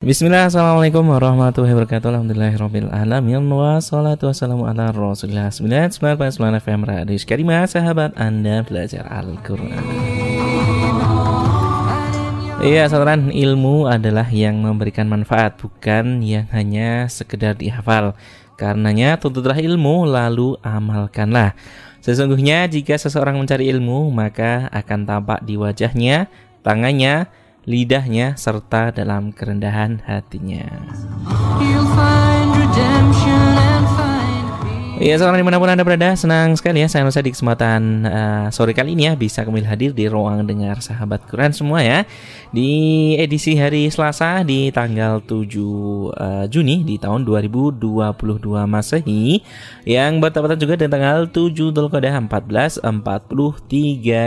Bismillah, Assalamualaikum warahmatullahi wabarakatuh. Alhamdulillahirrahmanirrahim Wassalatu wassalamu ala rasulillah. 99.9 FM Radio Karimah Sahabat Anda belajar Al-Quran. Iya, saudara, ilmu adalah yang memberikan manfaat Bukan yang hanya sekedar dihafal. Karenanya tuntutlah ilmu lalu amalkanlah. Sesungguhnya jika seseorang mencari ilmu Maka akan tampak di wajahnya, tangannya, lidahnya, serta dalam kerendahan hatinya. Ya, seorang di mana pun Anda berada, senang sekali ya saya Nusa di kesempatan uh, sore kali ini ya bisa kembali hadir di ruang dengar sahabat Quran semua ya di edisi hari Selasa di tanggal 7 uh, eh, Juni di tahun 2022 Masehi yang bertepatan juga dengan tanggal 7 Dzulqa'dah 1443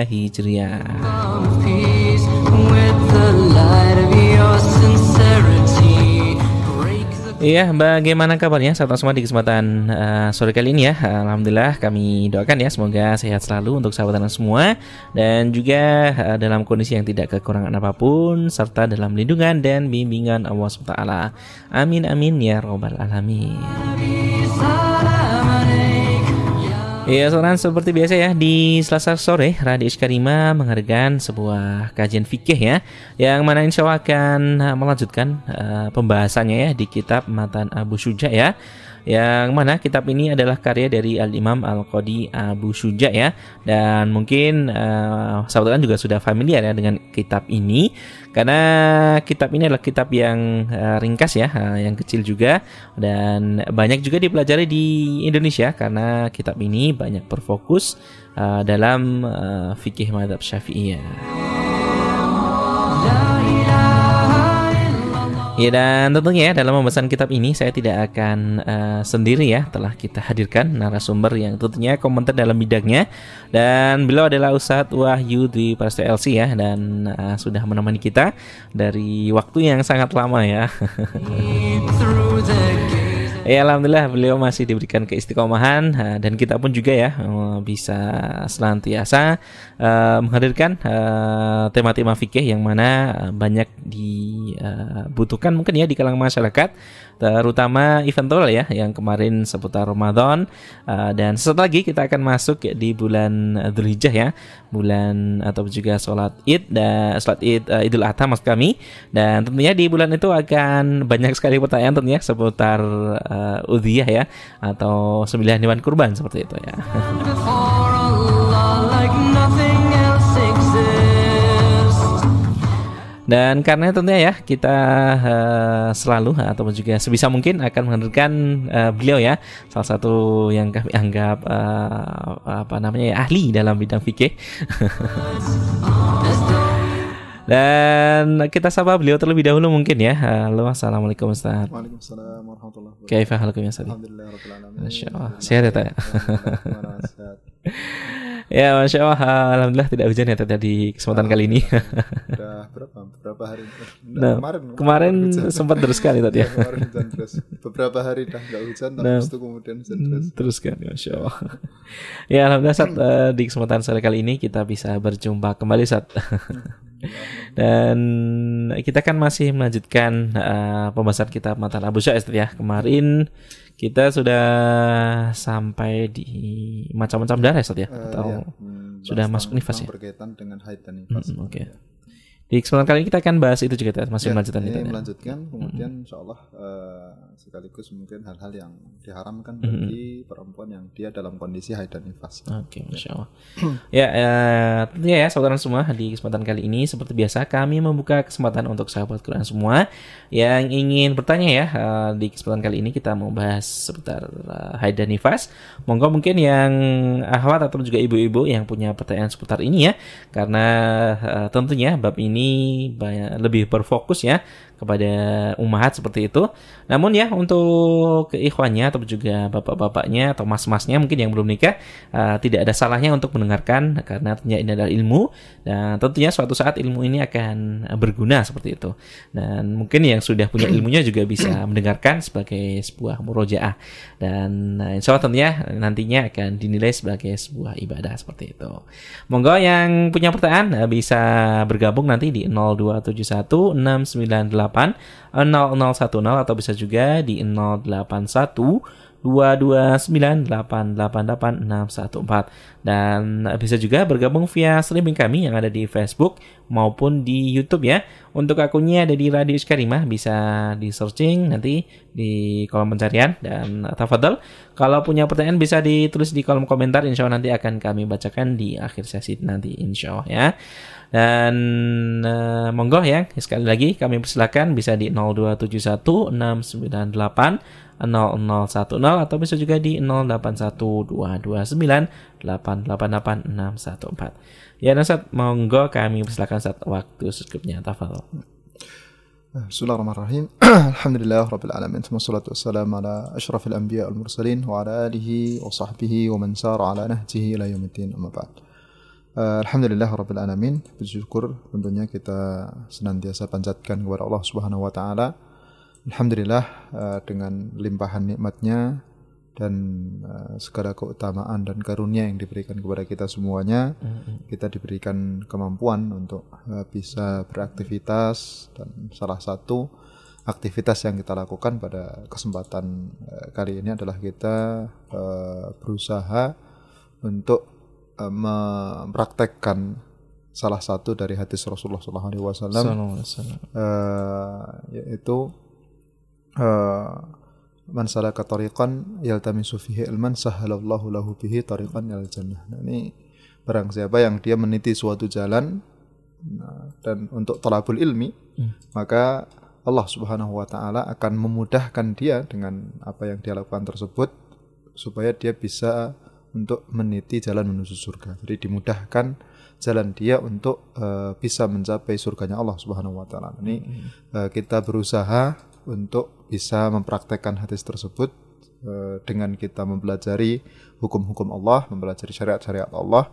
Hijriah. Iya, bagaimana kabarnya sahabat semua di kesempatan uh, sore kali ini ya? Alhamdulillah kami doakan ya semoga sehat selalu untuk sahabat anda semua dan juga uh, dalam kondisi yang tidak kekurangan apa pun serta dalam lindungan dan bimbingan Allah SWT. Amin amin ya robbal alamin. Ya, saudara seperti biasa ya di Selasa sore Radio Iskarima menghadirkan sebuah kajian fikih ya yang mana insya Allah akan melanjutkan uh, pembahasannya ya di kitab Matan Abu Suja ya yang mana kitab ini adalah karya dari Al-Imam Al-Qadi Abu Suja ya. Dan mungkin uh, sahabat juga sudah familiar ya dengan kitab ini. Karena kitab ini adalah kitab yang uh, ringkas ya uh, yang kecil juga. Dan banyak juga dipelajari di Indonesia karena kitab ini banyak berfokus uh, dalam uh, fikih madhab syafi'iyah. Ya dan tentunya ya dalam pembahasan kitab ini saya tidak akan uh, sendiri ya telah kita hadirkan narasumber yang tentunya komentar dalam bidangnya dan beliau adalah Ustadz Wahyu di Prasto LC ya dan uh, sudah menemani kita dari waktu yang sangat lama ya. Ya alhamdulillah beliau masih diberikan keistiqomahan dan kita pun juga ya uh, bisa senantiasa uh, menghadirkan tema-tema fikih yang mana banyak dibutuhkan mungkin ya di kalangan masyarakat terutama event tol ya yang kemarin seputar Ramadan. Uh, dan setelah lagi kita akan masuk di bulan Dzulhijjah ya. Bulan atau juga sholat Id dan sholat Id uh, Idul Adha maksud kami. Dan tentunya di bulan itu akan banyak sekali pertanyaan tentunya seputar uh, udhiyah ya atau sembilan hewan kurban seperti itu ya. Dan karena tentunya ya kita uh, selalu atau juga sebisa mungkin akan menghadirkan uh, beliau ya salah satu yang kami anggap uh, apa namanya ya ahli dalam bidang fikih. Dan kita sapa beliau terlebih dahulu mungkin ya. Halo, assalamualaikum Ustaz. Waalaikumsalam warahmatullahi wabarakatuh. Kaifah halukum ya Ustaz? Alhamdulillah rabbil alamin. Masyaallah. Sehat ya, ya? Ya, masya Allah, alhamdulillah tidak hujan ya tadi kesempatan kali ini. Udah berapa? Berapa hari? Nah, kemarin kemarin sempat terus sekali tadi ya. kemarin hujan terus. Beberapa hari dah nggak hujan, tapi nah, itu kemudian hujan hmm, terus. Terus kan, masya Allah. ya, alhamdulillah saat uh, di kesempatan sore kali ini kita bisa berjumpa kembali saat. Dan kita kan masih melanjutkan uh, pembahasan kita Matan Abu Syaiz ya. Kemarin kita sudah sampai di macam-macam darah ya, uh, atau ya. hmm, sudah masuk nifas ya? Berkaitan dengan haid dan nifas. Hmm, Oke. Okay. Di kesempatan kali ini kita akan bahas itu juga masih ya, melanjutkan itu. Ya. Melanjutkan, kemudian hmm. insya Allah uh, sekaligus mungkin hal-hal yang diharamkan hmm. bagi perempuan yang dia dalam kondisi haid dan nifas. Oke, okay, masya Allah. ya, uh, tentunya ya saudara semua di kesempatan kali ini seperti biasa kami membuka kesempatan untuk sahabat Quran semua yang ingin bertanya ya uh, di kesempatan kali ini kita mau bahas seputar uh, haid dan nifas. Monggo mungkin yang ahwat atau juga ibu-ibu yang punya pertanyaan seputar ini ya, karena uh, tentunya bab ini banyak lebih berfokus ya kepada umat seperti itu. Namun ya untuk ikhwannya atau juga bapak-bapaknya atau mas-masnya mungkin yang belum nikah uh, tidak ada salahnya untuk mendengarkan karena tentunya ini adalah ilmu dan tentunya suatu saat ilmu ini akan berguna seperti itu. Dan mungkin yang sudah punya ilmunya juga bisa mendengarkan sebagai sebuah murojaah dan uh, insya Allah tentunya nantinya akan dinilai sebagai sebuah ibadah seperti itu. Monggo yang punya pertanyaan uh, bisa bergabung nanti di 0271 698 atau bisa juga di 081 229888614 dan bisa juga bergabung via streaming kami yang ada di Facebook maupun di YouTube ya. Untuk akunnya ada di Radio Iskarimah bisa di searching nanti di kolom pencarian dan tafadhol kalau punya pertanyaan bisa ditulis di kolom komentar insya Allah nanti akan kami bacakan di akhir sesi nanti insya Allah ya. Dan uh, monggo ya sekali lagi kami persilakan bisa di 0271 698 0010 atau bisa juga di 081229888614. Ya Nasat, monggo kami persilakan saat waktu secukupnya. Tafadhol. Bismillahirrahmanirrahim. Alhamdulillah rabbil alamin. Wassalatu wassalamu ala asyrafil anbiya wal mursalin wa ala alihi wa sahbihi wa man sara ala nahjihi ila yaumiddin. Amma. Uh, Alhamdulillah rabbil alamin. Bersyukur tentunya kita senantiasa panjatkan kepada Allah Subhanahu wa taala Alhamdulillah uh, dengan limpahan nikmatnya dan uh, segala keutamaan dan karunia yang diberikan kepada kita semuanya, mm-hmm. kita diberikan kemampuan untuk uh, bisa beraktivitas dan salah satu aktivitas yang kita lakukan pada kesempatan uh, kali ini adalah kita uh, berusaha untuk uh, mempraktekkan salah satu dari hadis Rasulullah SAW, uh, yaitu uh, man salaka tariqan yaltamisu fihi ilman sahalallahu lahu bihi tariqan ilal jannah. Nah, ini barang siapa yang dia meniti suatu jalan nah, dan untuk talabul ilmi, hmm. maka Allah Subhanahu wa taala akan memudahkan dia dengan apa yang dia lakukan tersebut supaya dia bisa untuk meniti jalan menuju surga. Jadi dimudahkan jalan dia untuk uh, bisa mencapai surganya Allah Subhanahu wa taala. Ini uh, kita berusaha untuk bisa mempraktekkan hadis tersebut uh, dengan kita mempelajari hukum-hukum Allah, mempelajari syariat-syariat Allah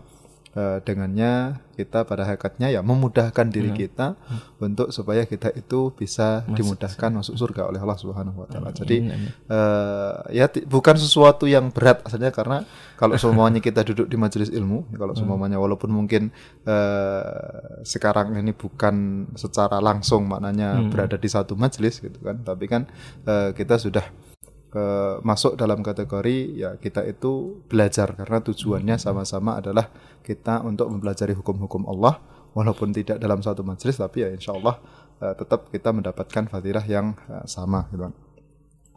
uh, dengannya kita pada hakikatnya ya memudahkan diri hmm. kita hmm. untuk supaya kita itu bisa masuk dimudahkan masuk surga oleh Allah Subhanahu wa taala. Jadi uh, ya bukan sesuatu yang berat asalnya karena kalau semuanya kita duduk di majelis ilmu, kalau hmm. semuanya walaupun mungkin uh, sekarang ini bukan secara langsung maknanya hmm. berada di satu majelis gitu kan, tapi kan uh, kita sudah uh, masuk dalam kategori ya kita itu belajar karena tujuannya sama-sama adalah kita untuk mempelajari hukum-hukum Allah walaupun tidak dalam satu majelis tapi ya insya Allah uh, tetap kita mendapatkan fadilah yang uh, sama gitu.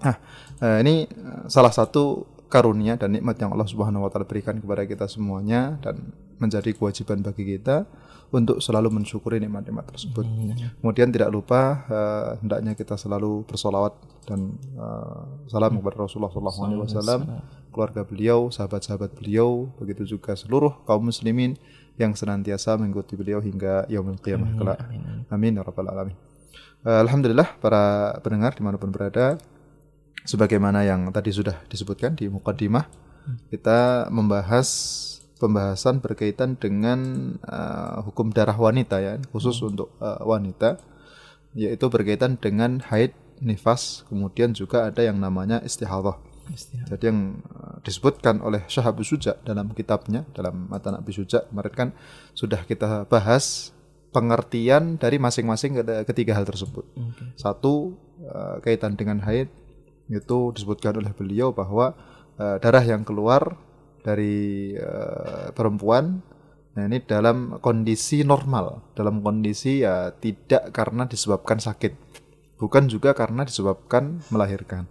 Nah, uh, ini salah satu karunia dan nikmat yang Allah Subhanahu wa taala berikan kepada kita semuanya dan menjadi kewajiban bagi kita untuk selalu mensyukuri nikmat-nikmat tersebut. Hmm. Kemudian tidak lupa uh, hendaknya kita selalu bersolawat dan uh, salam hmm. kepada Rasulullah SAW, keluarga beliau, sahabat-sahabat beliau, begitu juga seluruh kaum muslimin yang senantiasa mengikuti beliau hingga yaumul qiyamah kelak. Amin ya rabbal alamin. Uh, Alhamdulillah para pendengar di mana pun berada, sebagaimana yang tadi sudah disebutkan di mukaddimah kita membahas pembahasan berkaitan dengan uh, hukum darah wanita ya khusus hmm. untuk uh, wanita yaitu berkaitan dengan haid nifas kemudian juga ada yang namanya istihadah jadi yang uh, disebutkan oleh Syah Abu Suja dalam kitabnya dalam mata Nabi Suja kemarin kan sudah kita bahas pengertian dari masing-masing ketiga hal tersebut. Okay. Satu uh, kaitan dengan haid, itu disebutkan oleh beliau bahwa uh, darah yang keluar dari uh, perempuan. Nah ini dalam kondisi normal. Dalam kondisi ya tidak karena disebabkan sakit. Bukan juga karena disebabkan melahirkan.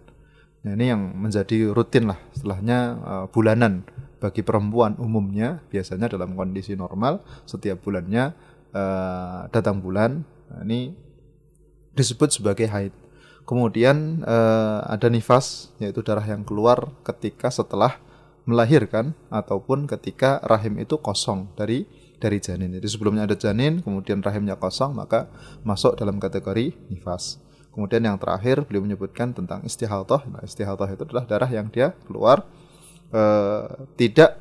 Nah ini yang menjadi rutin lah. Setelahnya uh, bulanan bagi perempuan umumnya biasanya dalam kondisi normal setiap bulannya uh, datang bulan nah, ini disebut sebagai haid. Kemudian uh, ada nifas yaitu darah yang keluar ketika setelah melahirkan ataupun ketika rahim itu kosong dari dari janin. Jadi sebelumnya ada janin, kemudian rahimnya kosong, maka masuk dalam kategori nifas. Kemudian yang terakhir beliau menyebutkan tentang istihadah. Nah, istihadah itu adalah darah yang dia keluar uh, tidak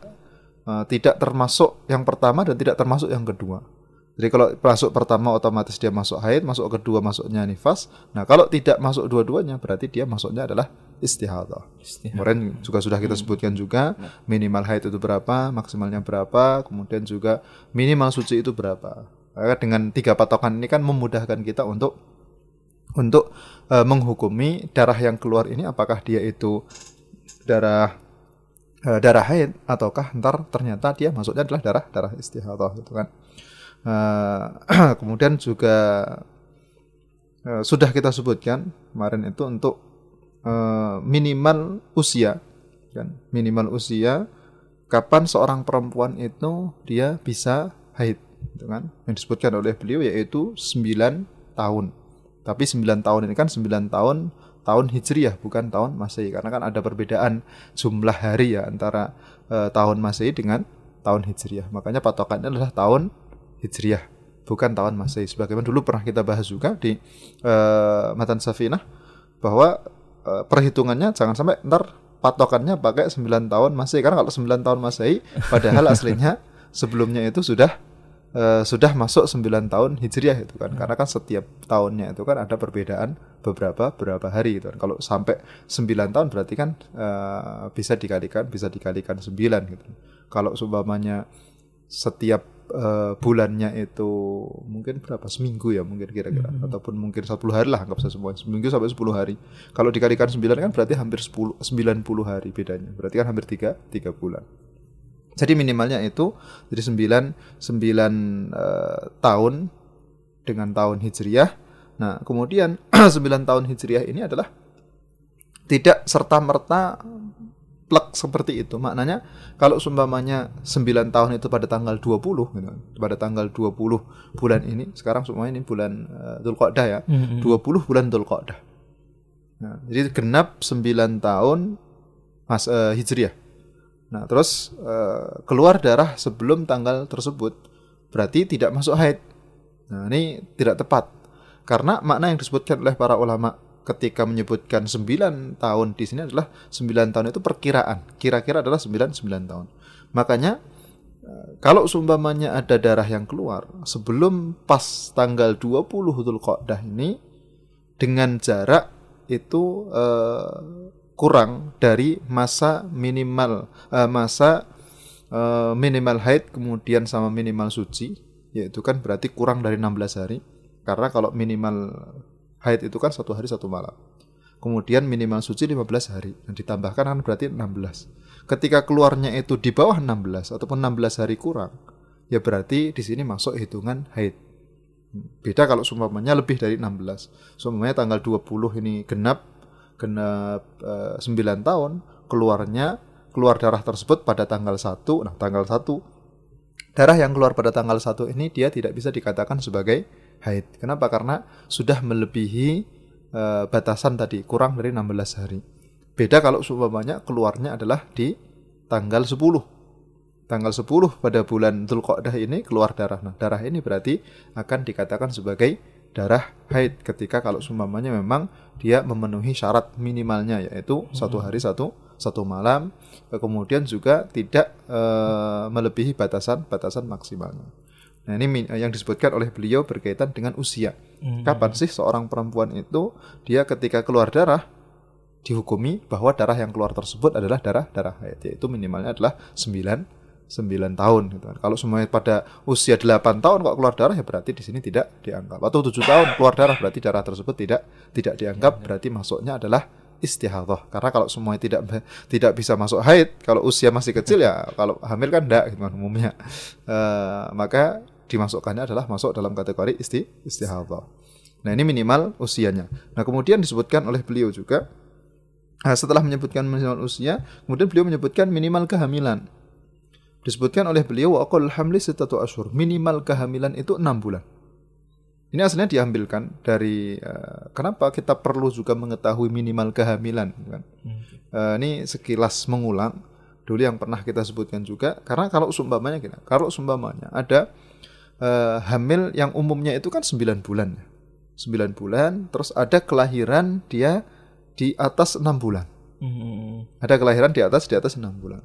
uh, tidak termasuk yang pertama dan tidak termasuk yang kedua. Jadi kalau masuk pertama otomatis dia masuk haid, masuk kedua masuknya nifas. Nah kalau tidak masuk dua-duanya berarti dia masuknya adalah istihadah. Kemudian juga sudah kita hmm. sebutkan juga nah. minimal haid itu berapa, maksimalnya berapa, kemudian juga minimal suci itu berapa. Karena dengan tiga patokan ini kan memudahkan kita untuk untuk uh, menghukumi darah yang keluar ini apakah dia itu darah uh, darah haid ataukah ntar ternyata dia masuknya adalah darah darah istihadah gitu kan. Uh, kemudian juga uh, sudah kita sebutkan kemarin itu untuk uh, minimal usia kan? Minimal usia kapan seorang perempuan itu dia bisa haid gitu kan? Yang disebutkan oleh beliau yaitu 9 tahun. Tapi 9 tahun ini kan 9 tahun tahun hijriah bukan tahun masehi. Karena kan ada perbedaan jumlah hari ya antara uh, tahun masehi dengan tahun hijriah. Makanya patokannya adalah tahun hijriah bukan tahun masehi. Sebagaimana dulu pernah kita bahas juga di uh, matan safinah bahwa uh, perhitungannya jangan sampai ntar patokannya pakai 9 tahun Masehi karena kalau 9 tahun Masehi padahal aslinya sebelumnya itu sudah uh, sudah masuk 9 tahun Hijriah itu kan. Karena kan setiap tahunnya itu kan ada perbedaan beberapa beberapa hari gitu kan. Kalau sampai 9 tahun berarti kan uh, bisa dikalikan bisa dikalikan 9 gitu. Kalau seumpamanya setiap uh, bulannya itu mungkin berapa? Seminggu ya mungkin kira-kira. Hmm. ataupun mungkin 10 hari lah anggap saja semua seminggu sampai 10 hari. Kalau dikalikan 9 kan berarti hampir 10 90 hari bedanya. Berarti kan hampir 3 3 bulan. Jadi minimalnya itu jadi 9 9 uh, tahun dengan tahun Hijriah. Nah kemudian 9 tahun Hijriah ini adalah tidak serta merta plek seperti itu. Maknanya kalau sumpamanya 9 tahun itu pada tanggal 20 gitu. Pada tanggal 20 bulan ini, sekarang semuanya ini bulan uh, Dzulqa'dah ya. Mm -hmm. 20 bulan Dzulqa'dah. Nah, jadi genap 9 tahun Mas uh, Hijriah. Nah, terus uh, keluar darah sebelum tanggal tersebut berarti tidak masuk haid. Nah, ini tidak tepat. Karena makna yang disebutkan oleh para ulama ketika menyebutkan 9 tahun di sini adalah 9 tahun itu perkiraan. Kira-kira adalah 9 9 tahun. Makanya eh, kalau seumpamanya ada darah yang keluar sebelum pas tanggal 20 Dzulqa'dah ini dengan jarak itu uh, kurang dari masa minimal uh, masa uh, minimal haid kemudian sama minimal suci yaitu kan berarti kurang dari 16 hari karena kalau minimal haid itu kan satu hari satu malam. Kemudian minimal suci 15 hari. Dan ditambahkan kan berarti 16. Ketika keluarnya itu di bawah 16 ataupun 16 hari kurang, ya berarti di sini masuk hitungan haid. Beda kalau sumpamanya lebih dari 16. Sumpamanya tanggal 20 ini genap genap e, eh, 9 tahun, keluarnya keluar darah tersebut pada tanggal 1. Nah, tanggal 1 darah yang keluar pada tanggal 1 ini dia tidak bisa dikatakan sebagai haid. Kenapa? Karena sudah melebihi uh, batasan tadi, kurang dari 16 hari. Beda kalau seumpamanya keluarnya adalah di tanggal 10. Tanggal 10 pada bulan Dzulqa'dah ini keluar darah. Nah, darah ini berarti akan dikatakan sebagai darah haid ketika kalau seumpamanya memang dia memenuhi syarat minimalnya yaitu hmm. satu hari satu satu malam kemudian juga tidak uh, melebihi batasan batasan maksimalnya. Nah ini yang disebutkan oleh beliau berkaitan dengan usia. Hmm. Kapan sih seorang perempuan itu dia ketika keluar darah dihukumi bahwa darah yang keluar tersebut adalah darah darah haid yaitu minimalnya adalah 9 9 tahun gitu kan. Kalau semuanya pada usia 8 tahun kok keluar darah ya berarti di sini tidak dianggap. Atau 7 tahun keluar darah berarti darah tersebut tidak tidak dianggap iya. berarti masuknya adalah istihadah. Karena kalau semuanya tidak tidak bisa masuk haid, kalau usia masih kecil ya kalau hamil kan enggak gitu kan umumnya. Uh, maka dimasukkannya adalah masuk dalam kategori isti istihadah. Nah, ini minimal usianya. Nah, kemudian disebutkan oleh beliau juga nah, setelah menyebutkan minimal usia, kemudian beliau menyebutkan minimal kehamilan. Disebutkan oleh beliau waqul hamli sitatu asyhur. Minimal kehamilan itu 6 bulan. Ini aslinya diambilkan dari uh, kenapa kita perlu juga mengetahui minimal kehamilan kan. Hmm. Uh, ini sekilas mengulang dulu yang pernah kita sebutkan juga karena kalau sumpamanya kalau sumpamanya ada uh, hamil yang umumnya itu kan 9 bulan. 9 bulan, terus ada kelahiran dia di atas 6 bulan. Hmm. Ada kelahiran di atas di atas 6 bulan.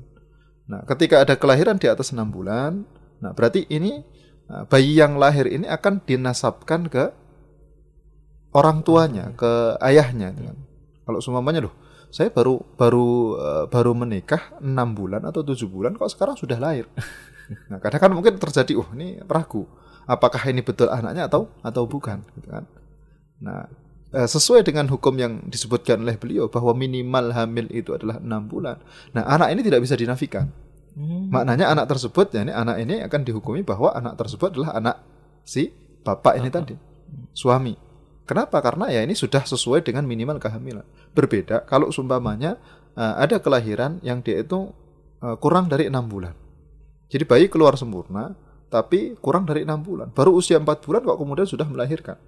Nah, ketika ada kelahiran di atas 6 bulan, nah berarti ini nah, bayi yang lahir ini akan dinasabkan ke orang tuanya, ke ayahnya kan. Kalau semuanya loh, saya baru baru uh, baru menikah 6 bulan atau 7 bulan kok sekarang sudah lahir. Nah, kadang kan mungkin terjadi, oh ini ragu, apakah ini betul anaknya atau atau bukan, gitu kan. Nah, eh, sesuai dengan hukum yang disebutkan oleh beliau bahwa minimal hamil itu adalah enam bulan. Nah, anak ini tidak bisa dinafikan. Hmm. Maknanya anak tersebut, ya ini anak ini akan dihukumi bahwa anak tersebut adalah anak si bapak ini tadi, suami. Kenapa? Karena ya ini sudah sesuai dengan minimal kehamilan. Berbeda kalau sumpamanya eh, ada kelahiran yang dia itu eh, kurang dari enam bulan. Jadi bayi keluar sempurna, tapi kurang dari enam bulan. Baru usia empat bulan kok kemudian sudah melahirkan.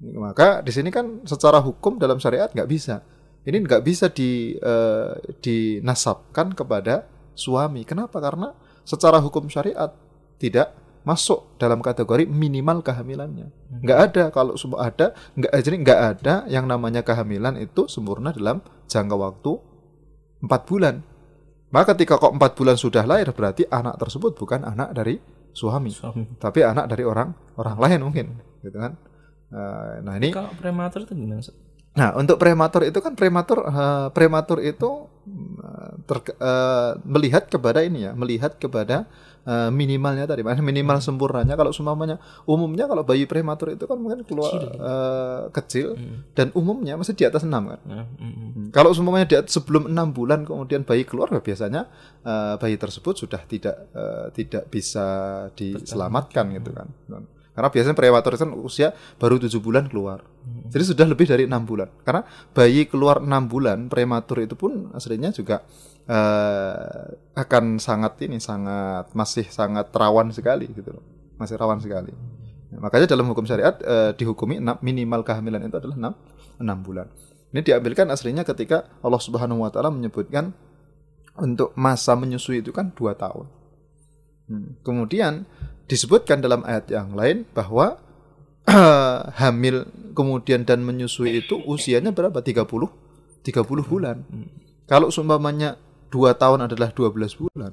Maka di sini kan secara hukum dalam syariat nggak bisa. Ini nggak bisa di eh, dinasabkan kepada suami. Kenapa? Karena secara hukum syariat tidak masuk dalam kategori minimal kehamilannya. Nggak ada kalau semua ada, nggak jadi nggak ada yang namanya kehamilan itu sempurna dalam jangka waktu empat bulan. Maka ketika kok empat bulan sudah lahir berarti anak tersebut bukan anak dari suami, Suami. tapi anak dari orang orang lain mungkin, gitu kan? Eh, Nah ini Kalau prematur itu gimana? Nah, untuk prematur itu kan prematur eh, prematur itu mm, ter- eh, melihat kepada ini ya, melihat kepada eh, minimalnya tadi, mana minimal sempurnanya. Kalau semuanya umumnya kalau bayi prematur itu kan mungkin keluar eh, kecil dan umumnya masih di atas 6 kan. Nah, mm, mm. Hmm. Kalau semuanya di atas- sebelum enam bulan kemudian bayi keluar ya biasanya eh, bayi tersebut sudah tidak eh, tidak bisa diselamatkan gitu kan. Karena biasanya prematur itu kan usia baru tujuh bulan keluar. Jadi sudah lebih dari enam bulan. Karena bayi keluar enam bulan prematur itu pun aslinya juga eh, akan sangat ini sangat masih sangat rawan sekali gitu loh. Masih rawan sekali. Nah, makanya dalam hukum syariat eh, dihukumi enam- minimal kehamilan itu adalah enam enam bulan. Ini diambilkan aslinya ketika Allah Subhanahu wa taala menyebutkan untuk masa menyusui itu kan dua tahun. Hmm. Kemudian disebutkan dalam ayat yang lain bahwa hamil kemudian dan menyusui itu usianya berapa? 30 30 bulan. Kalau seumpamanya dua tahun adalah 12 bulan.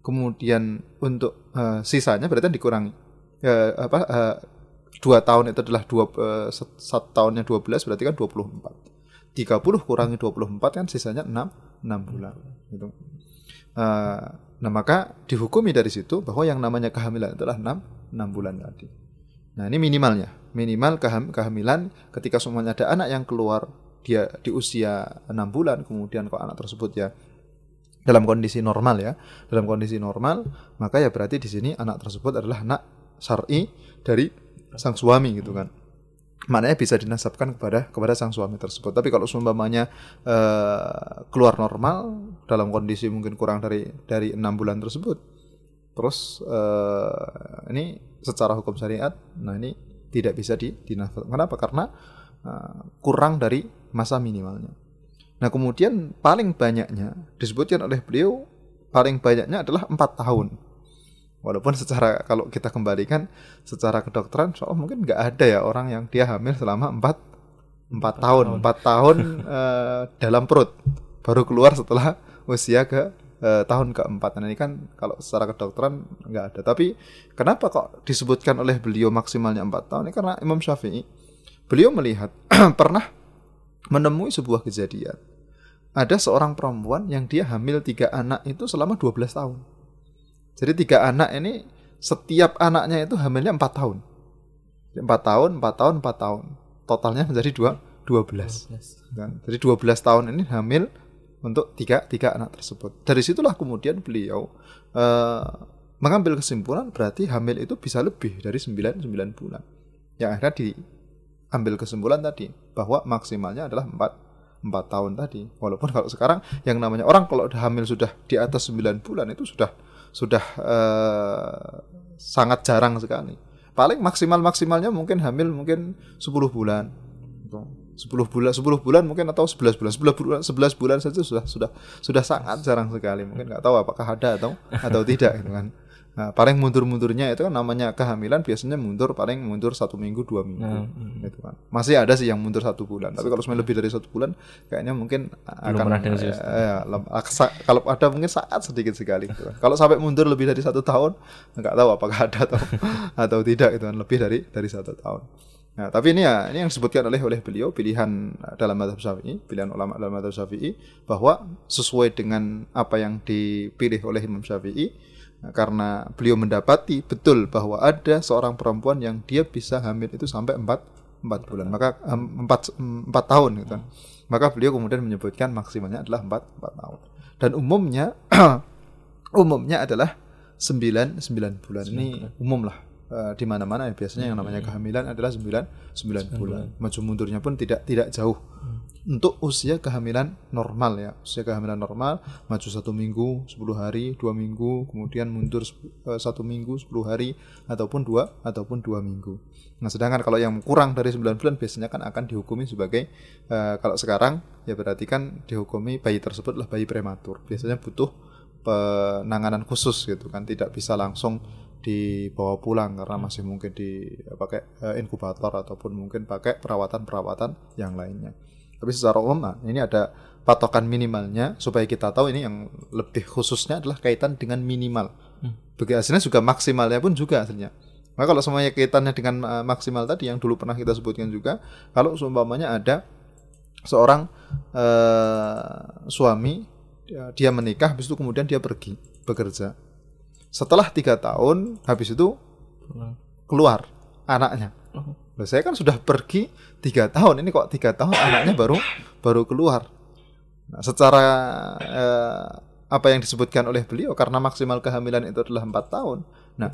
Kemudian untuk eh, sisanya berarti kan dikurangi. Eh, apa eh, dua tahun itu adalah dua set- satu tahunnya 12 berarti kan 24. 30 kurangi 24 kan sisanya 6 6 bulan gitu. Eh, nah maka dihukumi dari situ bahwa yang namanya kehamilan adalah 6 6 bulan tadi. Nah ini minimalnya, minimal keham- kehamilan ketika semuanya ada anak yang keluar dia di usia 6 bulan kemudian kok anak tersebut ya dalam kondisi normal ya, dalam kondisi normal maka ya berarti di sini anak tersebut adalah anak syar'i dari sang suami gitu kan. Maknanya bisa dinasabkan kepada kepada sang suami tersebut. Tapi kalau seumpamanya eh, keluar normal dalam kondisi mungkin kurang dari dari enam bulan tersebut, terus eh, ini secara hukum syariat, nah ini tidak bisa di dinasabkan. Kenapa? Karena eh, kurang dari masa minimalnya. Nah kemudian paling banyaknya disebutkan oleh beliau paling banyaknya adalah empat tahun. Walaupun secara kalau kita kembalikan secara kedokteran, soal mungkin nggak ada ya orang yang dia hamil selama empat empat tahun, empat tahun eh, dalam perut, baru keluar setelah usia ke eh, tahun keempat. Nah ini kan kalau secara kedokteran nggak ada. Tapi kenapa kok disebutkan oleh beliau maksimalnya empat tahun? Ini karena Imam Syafi'i beliau melihat pernah menemui sebuah kejadian. Ada seorang perempuan yang dia hamil tiga anak itu selama 12 tahun. Jadi tiga anak ini setiap anaknya itu hamilnya empat tahun. Empat tahun, empat tahun, empat tahun. Totalnya menjadi dua, 12. Kan? Jadi 12 tahun ini hamil untuk tiga, tiga anak tersebut. Dari situlah kemudian beliau eh, mengambil kesimpulan berarti hamil itu bisa lebih dari 9, 9 bulan. Yang akhirnya diambil kesimpulan tadi bahwa maksimalnya adalah 4, 4 tahun tadi. Walaupun kalau sekarang yang namanya orang kalau udah hamil sudah di atas 9 bulan itu sudah sudah eh, sangat jarang sekali. Paling maksimal maksimalnya mungkin hamil mungkin 10 bulan. Gitu. 10 bulan 10 bulan mungkin atau 11 bulan 11 bulan 11 bulan saja sudah sudah sudah sangat jarang sekali mungkin nggak tahu apakah ada atau atau tidak gitu kan nah, paling mundur-mundurnya itu kan namanya kehamilan biasanya mundur paling mundur satu minggu dua minggu Nah, mm. gitu kan masih ada sih yang mundur satu bulan tapi kalau semuanya lebih dari satu bulan kayaknya mungkin akan dengar sih, eh, ya, aksa- kalau ada mungkin sangat sedikit sekali gitu kan. kalau sampai mundur lebih dari satu tahun nggak tahu apakah ada atau atau tidak itu kan lebih dari dari satu tahun Nah, tapi ini ya ini yang disebutkan oleh oleh beliau pilihan dalam madhab syafi'i, pilihan ulama dalam madhab syafi'i bahwa sesuai dengan apa yang dipilih oleh Imam Syafi'i nah, karena beliau mendapati betul bahwa ada seorang perempuan yang dia bisa hamil itu sampai empat empat bulan. Maka em, empat empat tahun gitu. Kan maka beliau kemudian menyebutkan maksimalnya adalah empat empat tahun. Dan umumnya umumnya adalah sembilan sembilan bulan. Ini umum lah Eh, di mana-mana ya. Biasanya yang namanya kehamilan adalah sembilan sembilan bulan. maju mundurnya pun tidak tidak jauh. Untuk usia kehamilan normal ya. Usia kehamilan normal maju satu minggu 10 hari dua minggu kemudian mundur eh, satu minggu 10 hari ataupun dua ataupun dua minggu. Nah sedangkan kalau yang kurang dari 9 bulan biasanya kan akan dihukumi sebagai eh, kalau sekarang ya berarti kan dihukumi bayi tersebut adalah bayi prematur. Biasanya butuh penanganan khusus gitu kan. Tidak bisa langsung dibawa pulang karena masih mungkin dipakai eh, inkubator ataupun mungkin pakai perawatan-perawatan yang lainnya. Tapi secara umum nah, ini ada patokan minimalnya supaya kita tahu ini yang lebih khususnya adalah kaitan dengan minimal. Begitu hasilnya juga maksimalnya pun juga hasilnya. Maka kalau semuanya kaitannya dengan eh, maksimal tadi yang dulu pernah kita sebutkan juga, kalau seumpamanya ada seorang eh, suami dia menikah, habis itu kemudian dia pergi bekerja. Setelah tiga tahun, habis itu keluar anaknya. Loh, saya kan sudah pergi tiga tahun, ini kok tiga tahun anaknya baru baru keluar. Nah, secara eh, apa yang disebutkan oleh beliau karena maksimal kehamilan itu adalah empat tahun. Nah,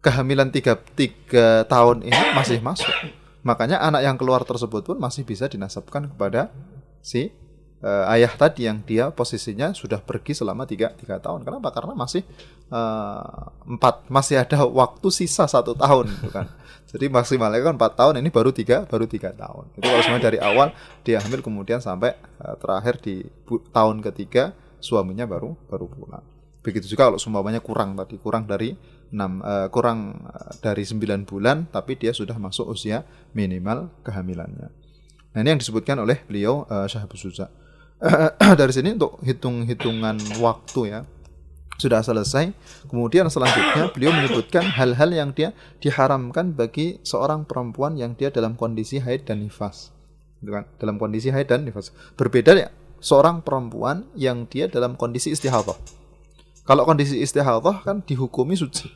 kehamilan tiga, tiga tahun ini masih masuk. Makanya anak yang keluar tersebut pun masih bisa dinasabkan kepada si eh, ayah tadi yang dia posisinya sudah pergi selama tiga, tiga tahun. Kenapa? Karena masih eh, empat, masih ada waktu sisa satu tahun, gitu kan. Jadi maksimalnya kan empat tahun, ini baru tiga, baru tiga tahun. Itu kalau semuanya dari awal dia hamil kemudian sampai eh, terakhir di bu- tahun ketiga suaminya baru baru pulang. Begitu juga kalau seumpamanya kurang tadi, kurang dari 6 kurang eh, dari 9 bulan tapi dia sudah masuk usia minimal kehamilannya. Nah, ini yang disebutkan oleh beliau uh, Syahabus Suza. dari sini untuk hitung-hitungan waktu ya sudah selesai. Kemudian selanjutnya beliau menyebutkan hal-hal yang dia diharamkan bagi seorang perempuan yang dia dalam kondisi haid dan nifas. Gitu kan? Dalam kondisi haid dan nifas. Berbeda ya seorang perempuan yang dia dalam kondisi istihadah. Kalau kondisi istihadah kan dihukumi suci.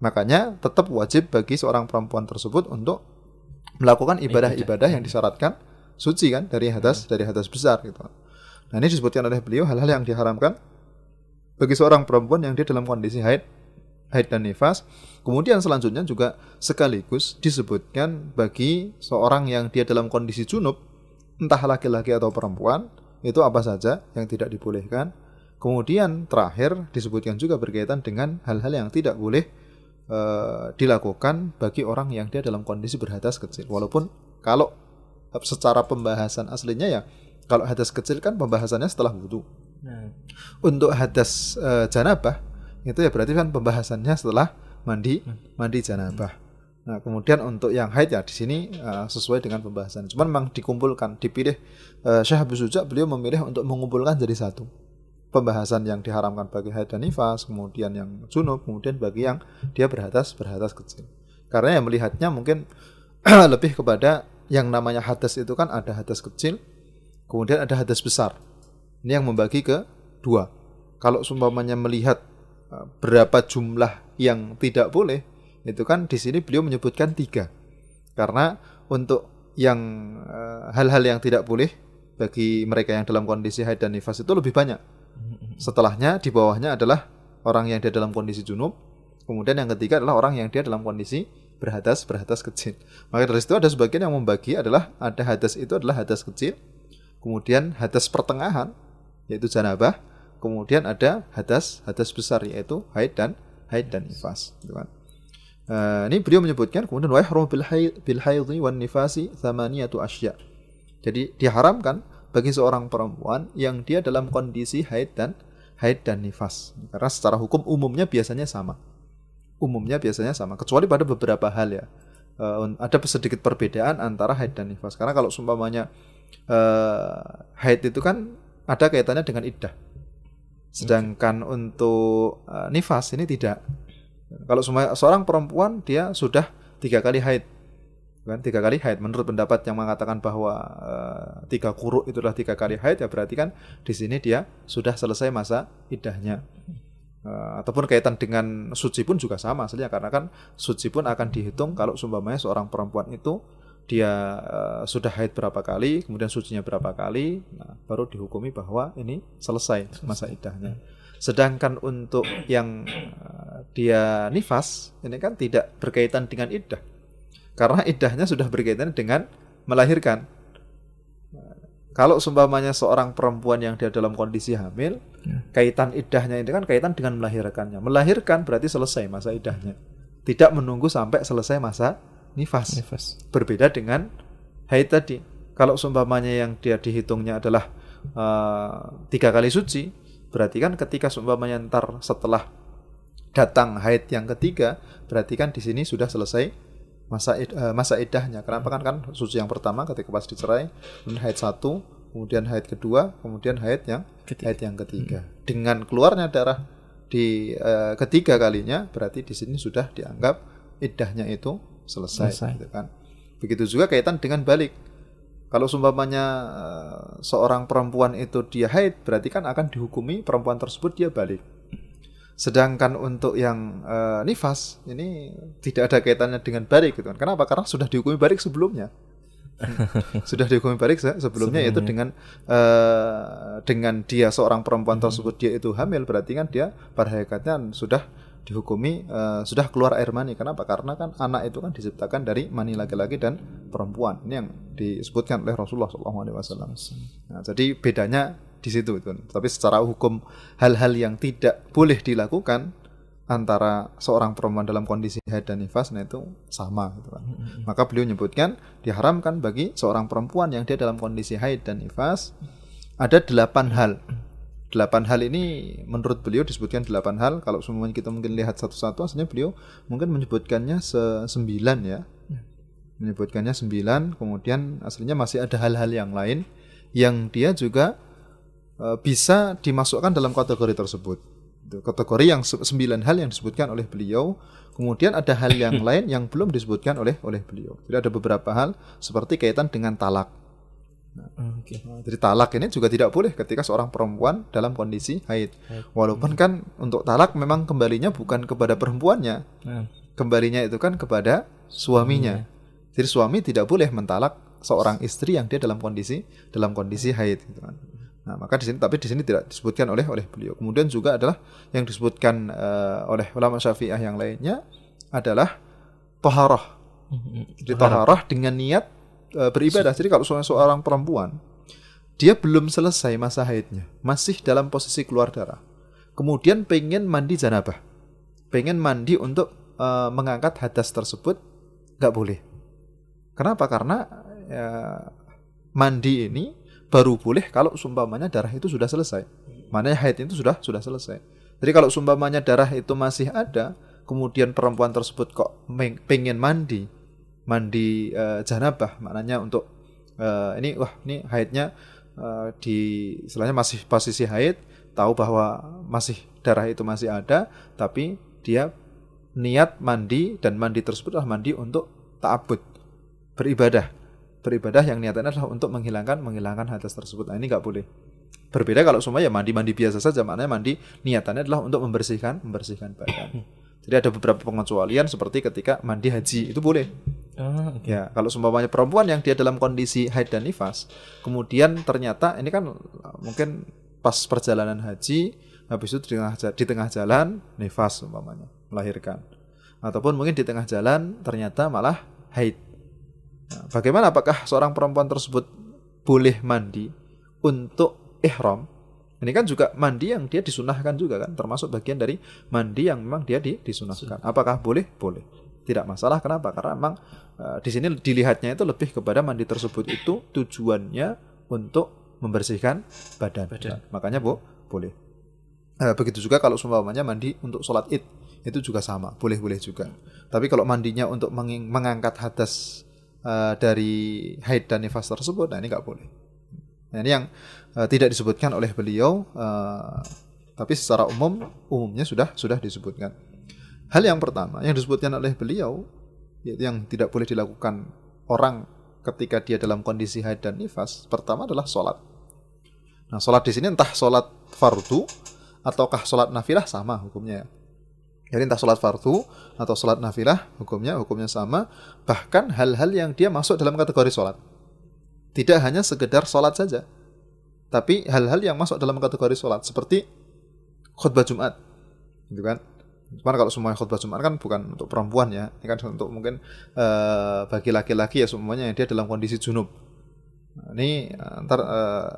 Makanya tetap wajib bagi seorang perempuan tersebut untuk melakukan ibadah-ibadah yang disyaratkan suci kan dari hadas dari hadas besar gitu. Nah ini disebutkan oleh beliau hal-hal yang diharamkan bagi seorang perempuan yang dia dalam kondisi haid haid dan nifas. Kemudian selanjutnya juga sekaligus disebutkan bagi seorang yang dia dalam kondisi junub, entah laki-laki atau perempuan, itu apa saja yang tidak dibolehkan. Kemudian terakhir disebutkan juga berkaitan dengan hal-hal yang tidak boleh eh, dilakukan bagi orang yang dia dalam kondisi berhadas kecil. Walaupun kalau secara pembahasan aslinya ya kalau hadas kecil kan pembahasannya setelah wudhu. Nah, Untuk hadas eh, janabah itu ya berarti kan pembahasannya setelah mandi mandi janabah. Nah, kemudian untuk yang haid ya di sini eh, sesuai dengan pembahasan. Cuman memang dikumpulkan, dipilih uh, Syekh Abu Suja beliau memilih untuk mengumpulkan jadi satu. Pembahasan yang diharamkan bagi haid dan nifas, kemudian yang junub, kemudian bagi yang dia berhadas berhadas kecil. Karena yang melihatnya mungkin lebih kepada yang namanya hadas itu kan ada hadas kecil, kemudian ada hadas besar. Ini yang membagi ke dua. Kalau seumpamanya melihat uh, berapa jumlah yang tidak boleh, itu kan di sini beliau menyebutkan tiga. Karena untuk yang uh, hal-hal yang tidak boleh bagi mereka yang dalam kondisi haid dan nifas itu lebih banyak. Setelahnya di bawahnya adalah orang yang dia dalam kondisi junub. Kemudian yang ketiga adalah orang yang dia dalam kondisi berhadas berhadas kecil. Maka dari situ ada sebagian yang membagi adalah ada hadas itu adalah hadas kecil, kemudian hadas pertengahan yaitu janabah, kemudian ada hadas hadas besar yaitu haid dan haid dan nifas. Gitu kan. Eh, ini beliau menyebutkan kemudian wa yahrum bil haidhi wan nifasi thamaniyatu asya. Jadi diharamkan bagi seorang perempuan yang dia dalam kondisi haid dan haid dan nifas. Karena secara hukum umumnya biasanya sama. Umumnya biasanya sama, kecuali pada beberapa hal ya. Eh, ada sedikit perbedaan antara haid dan nifas. Karena kalau sumpamanya eh, haid itu kan ada kaitannya dengan iddah. Sedangkan untuk eh, nifas ini tidak. Kalau semua seorang perempuan dia sudah tiga kali haid, kan tiga kali haid. Menurut pendapat yang mengatakan bahwa eh, tiga kuruk itu adalah tiga kali haid, ya berarti kan di sini dia sudah selesai masa iddahnya. Eh, ataupun kaitan dengan suci pun juga sama aslinya karena kan suci pun akan dihitung kalau sumpamanya seorang perempuan itu dia uh, sudah haid berapa kali, kemudian sucinya berapa kali, nah, baru dihukumi bahwa ini selesai masa idahnya. Sedangkan untuk yang uh, dia nifas, ini kan tidak berkaitan dengan idah. Karena idahnya sudah berkaitan dengan melahirkan. Kalau seumpamanya seorang perempuan yang dia dalam kondisi hamil, ya. kaitan idahnya ini kan kaitan dengan melahirkannya. Melahirkan berarti selesai masa idahnya. Tidak menunggu sampai selesai masa nifas. nifas. Berbeda dengan haid tadi. Kalau seumpamanya yang dia dihitungnya adalah uh, tiga kali suci, berarti kan ketika seumpamanya ntar setelah datang haid yang ketiga, berarti kan di sini sudah selesai masa id, uh, masa idahnya. Kenapa kan kan suci yang pertama ketika pas dicerai, kemudian haid satu, kemudian haid kedua, kemudian haid yang ketiga. haid yang ketiga. Hmm. Dengan keluarnya darah di uh, ketiga kalinya, berarti di sini sudah dianggap idahnya itu selesai, selesai. Gitu kan. Begitu juga kaitan dengan balik. Kalau sumpamanya uh, seorang perempuan itu dia haid, berarti kan akan dihukumi perempuan tersebut dia balik. Sedangkan untuk yang uh, nifas ini tidak ada kaitannya dengan balik gitu kan. Kenapa? Karena sudah dihukumi balik sebelumnya. sudah dihukumi balik sebelumnya, sebelumnya yaitu dengan uh, dengan dia seorang perempuan tersebut dia itu hamil berarti kan dia pada hakikatnya sudah dihukumi uh, sudah keluar air mani. Kenapa? Karena kan anak itu kan diciptakan dari mani laki-laki dan perempuan. Ini yang disebutkan oleh Rasulullah SAW. Nah, jadi bedanya di situ itu. Tapi secara hukum hal-hal yang tidak boleh dilakukan antara seorang perempuan dalam kondisi haid dan nifas nah itu sama gitu kan. Maka beliau menyebutkan diharamkan bagi seorang perempuan yang dia dalam kondisi haid dan nifas ada delapan hal. Delapan hal ini menurut beliau disebutkan delapan hal. Kalau semuanya kita mungkin lihat satu-satu aslinya beliau mungkin menyebutkannya sembilan ya. Menyebutkannya sembilan kemudian aslinya masih ada hal-hal yang lain yang dia juga bisa dimasukkan dalam kategori tersebut kategori yang sembilan hal yang disebutkan oleh beliau kemudian ada hal yang lain yang belum disebutkan oleh oleh beliau jadi ada beberapa hal seperti kaitan dengan talak Nah, okay. Jadi talak ini juga tidak boleh ketika seorang perempuan dalam kondisi haid. Walaupun kan untuk talak memang kembalinya bukan kepada perempuannya, nah. kembalinya itu kan kepada suaminya. Jadi suami tidak boleh mentalak seorang istri yang dia dalam kondisi dalam kondisi haid. Gitu kan. Nah, maka di sini tapi di sini tidak disebutkan oleh oleh beliau. Kemudian juga adalah yang disebutkan uh, oleh ulama Syafi'ah yang lainnya adalah toharoh. Hmm, Jadi toharoh dengan niat e, beribadah. Jadi kalau seorang perempuan dia belum selesai masa haidnya, masih dalam posisi keluar darah. Kemudian pengen mandi janabah. Pengen mandi untuk e, mengangkat hadas tersebut nggak boleh. Kenapa? Karena ya, mandi ini baru boleh kalau sumpamanya darah itu sudah selesai. Mana haid itu sudah sudah selesai. Jadi kalau sumpamanya darah itu masih ada, kemudian perempuan tersebut kok pengen mandi, mandi uh, janabah maknanya untuk uh, ini wah ini haidnya uh, di istilahnya masih posisi haid tahu bahwa masih darah itu masih ada tapi dia niat mandi dan mandi tersebut adalah mandi untuk ta'abud beribadah beribadah yang niatnya adalah untuk menghilangkan menghilangkan hadas tersebut nah ini nggak boleh berbeda kalau semua ya mandi mandi biasa saja maknanya mandi niatannya adalah untuk membersihkan membersihkan badan jadi ada beberapa pengecualian seperti ketika mandi haji itu boleh. Oh, okay. Ya, kalau seumpamanya perempuan yang dia dalam kondisi haid dan nifas, kemudian ternyata ini kan mungkin pas perjalanan haji, habis itu di tengah, di tengah jalan nifas umpamanya melahirkan, ataupun mungkin di tengah jalan ternyata malah haid. Nah, bagaimana apakah seorang perempuan tersebut boleh mandi untuk ihram ini kan juga mandi yang dia disunahkan juga kan, termasuk bagian dari mandi yang memang dia di, disunahkan. Apakah boleh? Boleh. Tidak masalah. Kenapa? Karena memang uh, di sini dilihatnya itu lebih kepada mandi tersebut itu tujuannya untuk membersihkan badan. badan. Nah, makanya bu, boleh. Uh, begitu juga kalau seumpamanya mandi untuk sholat id itu juga sama, boleh-boleh juga. Tapi kalau mandinya untuk mengangkat hadas uh, dari haid dan nifas tersebut, nah ini nggak boleh. Nah, ini yang uh, tidak disebutkan oleh beliau, uh, tapi secara umum umumnya sudah sudah disebutkan. Hal yang pertama yang disebutkan oleh beliau, yaitu yang tidak boleh dilakukan orang ketika dia dalam kondisi haid dan nifas, pertama adalah sholat. Nah, sholat di sini entah sholat fardu ataukah sholat nafilah sama hukumnya. Jadi entah sholat fardu atau sholat nafilah, hukumnya hukumnya sama. Bahkan hal-hal yang dia masuk dalam kategori sholat. Tidak hanya sekedar sholat saja. Tapi hal-hal yang masuk dalam kategori sholat. Seperti khutbah Jumat. Gitu kan. Cuman kalau semuanya khutbah Jumat kan bukan untuk perempuan ya. Ini kan untuk mungkin uh, bagi laki-laki ya semuanya dia dalam kondisi junub. Nah, ini uh, ntar uh,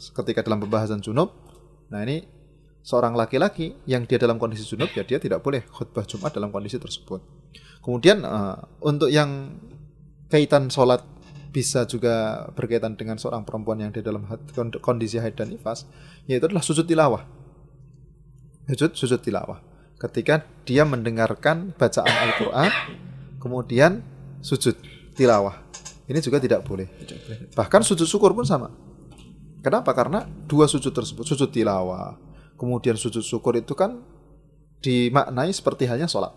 ketika dalam pembahasan junub, nah ini seorang laki-laki yang dia dalam kondisi junub ya dia tidak boleh khutbah Jumat dalam kondisi tersebut. Kemudian uh, untuk yang kaitan sholat bisa juga berkaitan dengan seorang perempuan yang dia dalam kondisi haid dan nifas, yaitu adalah sujud tilawah. Sujud sujud tilawah. Ketika dia mendengarkan bacaan Al-Quran, kemudian sujud tilawah. Ini juga tidak boleh. Bahkan sujud syukur pun sama. Kenapa? Karena dua sujud tersebut, sujud tilawah kemudian sujud syukur itu kan dimaknai seperti halnya sholat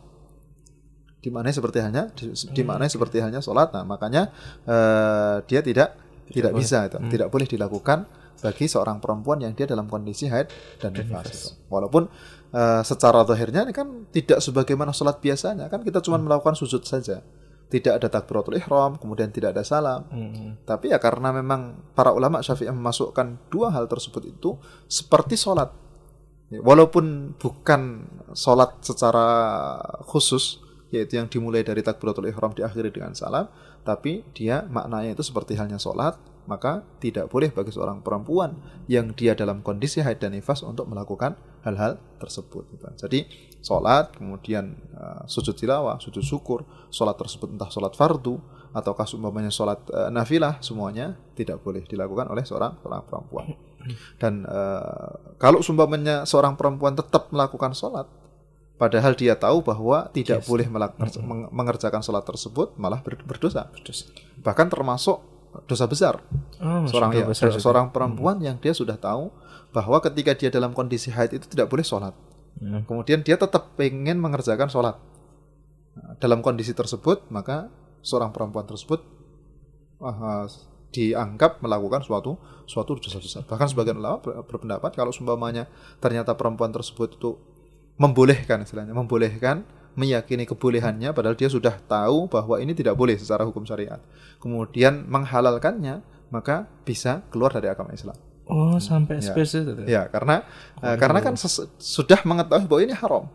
dimaknai seperti hanya dimaknai seperti halnya sholat nah makanya uh, dia tidak tidak, tidak bisa itu hmm. tidak boleh dilakukan bagi seorang perempuan yang dia dalam kondisi haid dan nifas walaupun uh, secara akhirnya ini kan tidak sebagaimana sholat biasanya kan kita cuma hmm. melakukan sujud saja tidak ada takbiratul ihram, kemudian tidak ada salam. Hmm. Tapi ya karena memang para ulama Syafi'i memasukkan dua hal tersebut itu seperti sholat. Walaupun bukan sholat secara khusus, yaitu yang dimulai dari takbiratul ihram diakhiri dengan salam, tapi dia maknanya itu seperti halnya sholat, maka tidak boleh bagi seorang perempuan yang dia dalam kondisi haid dan nifas untuk melakukan hal-hal tersebut. Jadi sholat, kemudian uh, sujud tilawah, sujud syukur, sholat tersebut entah sholat fardu ataukah umpamanya sholat uh, nafilah, semuanya tidak boleh dilakukan oleh seorang seorang perempuan. Dan uh, kalau sumpamanya seorang perempuan tetap melakukan sholat, padahal dia tahu bahwa tidak yes. boleh mengerjakan sholat tersebut, malah berdosa. berdosa. Bahkan termasuk dosa besar. Oh, seorang ya, besar seorang perempuan hmm. yang dia sudah tahu bahwa ketika dia dalam kondisi haid itu tidak boleh sholat. Hmm. Kemudian dia tetap ingin mengerjakan sholat. Nah, dalam kondisi tersebut, maka seorang perempuan tersebut uh, dianggap melakukan suatu suatu dosa besar. Bahkan sebagian ulama berpendapat kalau seumpamanya ternyata perempuan tersebut itu membolehkan istilahnya, membolehkan meyakini kebolehannya padahal dia sudah tahu bahwa ini tidak boleh secara hukum syariat. Kemudian menghalalkannya, maka bisa keluar dari agama Islam. Oh, sampai ya. spesifik. Ya, karena oh, uh, karena kan sudah mengetahui bahwa ini haram.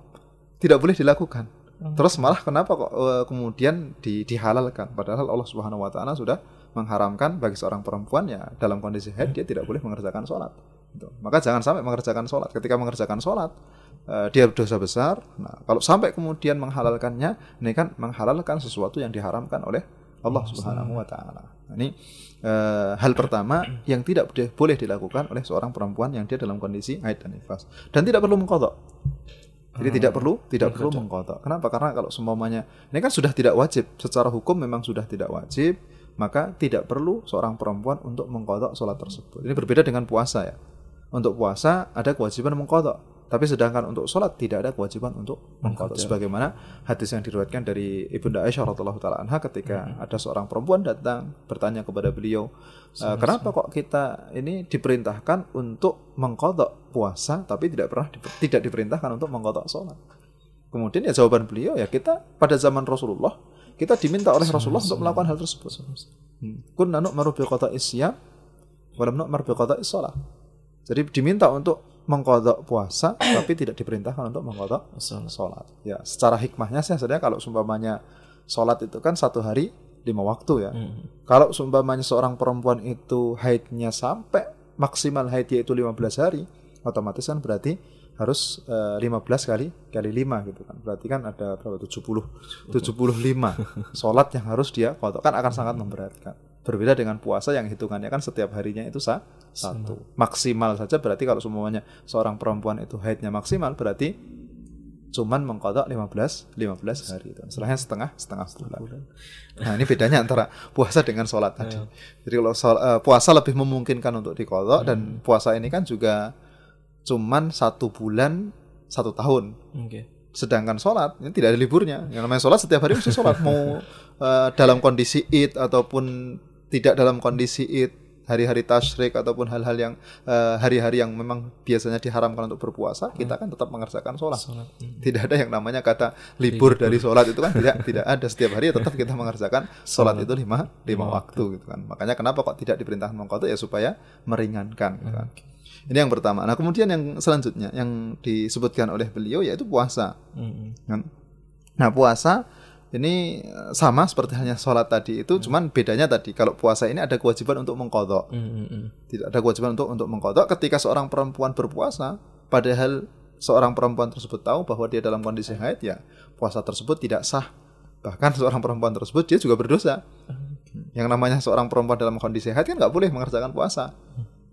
Tidak boleh dilakukan. Oh. Terus malah kenapa kok uh, kemudian di, dihalalkan padahal Allah Subhanahu wa taala sudah mengharamkan bagi seorang perempuan ya dalam kondisi haid dia tidak boleh mengerjakan sholat. Gitu. Maka jangan sampai mengerjakan sholat. Ketika mengerjakan sholat uh, dia dosa besar. Nah kalau sampai kemudian menghalalkannya, ini kan menghalalkan sesuatu yang diharamkan oleh Allah Subhanahu Wa Taala. Nah, ini uh, hal pertama yang tidak boleh dilakukan oleh seorang perempuan yang dia dalam kondisi haid dan nifas dan tidak perlu mengkodok. Jadi hmm. tidak perlu tidak perlu mengkodok. Kenapa? Karena kalau semuanya ini kan sudah tidak wajib secara hukum memang sudah tidak wajib maka tidak perlu seorang perempuan untuk mengkodok sholat tersebut. Ini berbeda dengan puasa ya. Untuk puasa ada kewajiban mengkodok, tapi sedangkan untuk sholat tidak ada kewajiban untuk mengkodok. Sebagaimana hadis yang diriwayatkan dari ibunda Aisyah radhiallahu taala anha ketika hmm. ada seorang perempuan datang bertanya kepada beliau, e, kenapa kok kita ini diperintahkan untuk mengkodok puasa, tapi tidak pernah tidak diperintahkan untuk mengkodok sholat. Kemudian ya jawaban beliau ya kita pada zaman Rasulullah kita diminta oleh Rasulullah untuk melakukan hal tersebut. Hmm. Kunna nu'maru bi qada'i siyam wa lam nu'mar bi qada'i shalah. Jadi diminta untuk mengkodok puasa tapi tidak diperintahkan untuk mengkodok sholat. Ya, secara hikmahnya sih sebenarnya kalau sumpamanya sholat itu kan satu hari lima waktu ya. Hmm. Kalau sumpamanya seorang perempuan itu haidnya sampai maksimal haid yaitu 15 hari, otomatis kan berarti harus uh, eh, 15 kali kali 5 gitu kan. Berarti kan ada berapa 70 75 sholat yang harus dia kodok kan akan sangat memberatkan. Berbeda dengan puasa yang hitungannya kan setiap harinya itu sah, satu. Maksimal saja berarti kalau semuanya seorang perempuan itu haidnya maksimal berarti cuman mengkodok 15 15 hari itu. Setelahnya setengah setengah bulan. Nah, ini bedanya antara puasa dengan sholat tadi. Iya. Jadi kalau uh, puasa lebih memungkinkan untuk dikodok hmm. dan puasa ini kan juga cuman satu bulan satu tahun. Okay. Sedangkan sholat ini tidak ada liburnya. Yang namanya sholat setiap hari mesti sholat mau uh, dalam kondisi id ataupun tidak dalam kondisi id hari-hari tasyrik ataupun hal-hal yang eh, hari-hari yang memang biasanya diharamkan untuk berpuasa, kita kan tetap mengerjakan sholat. Sholat. Hmm. Tidak ada yang namanya kata libur dari sholat itu kan tidak tidak ada setiap hari ya tetap kita mengerjakan sholat itu lima lima waktu gitu kan. Makanya kenapa kok tidak diperintahkan mengkodok ya supaya meringankan. Gitu kan. Ini yang pertama. Nah kemudian yang selanjutnya yang disebutkan oleh beliau yaitu puasa. Hmm. kan. Nah puasa ini eh, sama seperti halnya sholat tadi itu, cuman bedanya tadi kalau puasa ini ada kewajiban untuk mengkodok, Hmm, hmm, hmm. tidak ada kewajiban untuk untuk mengkodok. Ketika seorang perempuan berpuasa, padahal seorang perempuan tersebut tahu bahwa dia dalam kondisi haid, ya puasa tersebut tidak sah. Bahkan seorang perempuan tersebut dia juga berdosa. Yang namanya seorang perempuan dalam kondisi haid kan nggak boleh mengerjakan puasa.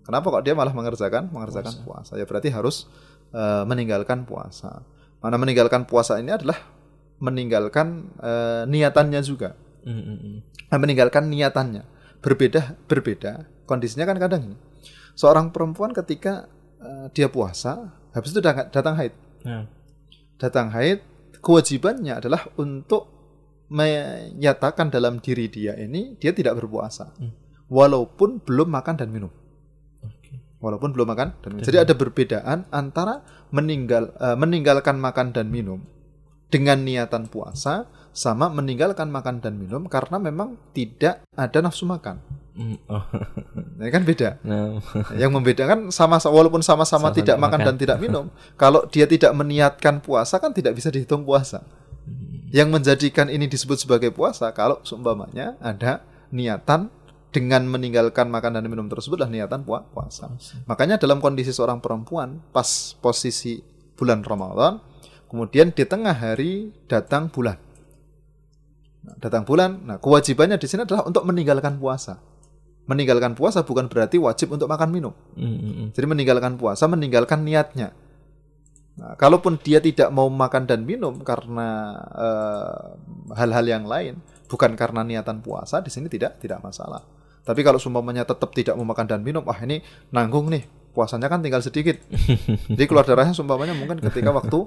Kenapa kok dia malah mengerjakan mengerjakan puasa? Ya berarti harus eh, meninggalkan puasa. Mana meninggalkan puasa ini adalah meninggalkan eh, niatannya juga. Hmm, hmm, hmm. Nah, meninggalkan niatannya. Berbeda berbeda. Kondisinya kan kadang ini. Seorang perempuan ketika eh, dia puasa, habis itu datang, datang haid. Nah, Datang haid, kewajibannya adalah untuk menyatakan dalam diri dia ini dia tidak berpuasa. Hmm. Walaupun belum makan dan minum. Walaupun belum makan dan minum. Jadi ada perbedaan antara meninggal eh, meninggalkan makan dan minum dengan niatan puasa sama meninggalkan makan dan minum karena memang tidak ada nafsu makan. Hmm, oh. Ini kan beda. Nah, Yang membedakan sama walaupun sama-sama Sama tidak makan makan. dan tidak minum, kalau dia tidak meniatkan puasa kan tidak bisa dihitung puasa. Hmm. Yang menjadikan ini disebut sebagai puasa kalau seumpamanya ada niatan dengan meninggalkan makan dan minum tersebutlah niatan pua- puasa. Makanya dalam kondisi seorang perempuan pas posisi bulan Ramadan, kemudian di tengah hari datang bulan. Nah, datang bulan, nah kewajibannya di sini adalah untuk meninggalkan puasa. Meninggalkan puasa bukan berarti wajib untuk makan minum. Hmm, hmm, hmm. Jadi meninggalkan puasa, meninggalkan niatnya. Nah, kalaupun dia tidak mau makan dan minum karena eh, hal-hal yang lain, bukan karena niatan puasa, di sini tidak tidak masalah. Tapi kalau sumpamanya tetap tidak mau makan dan minum, wah ini nanggung nih, puasanya kan tinggal sedikit. Jadi keluar darahnya sumpamanya mungkin ketika waktu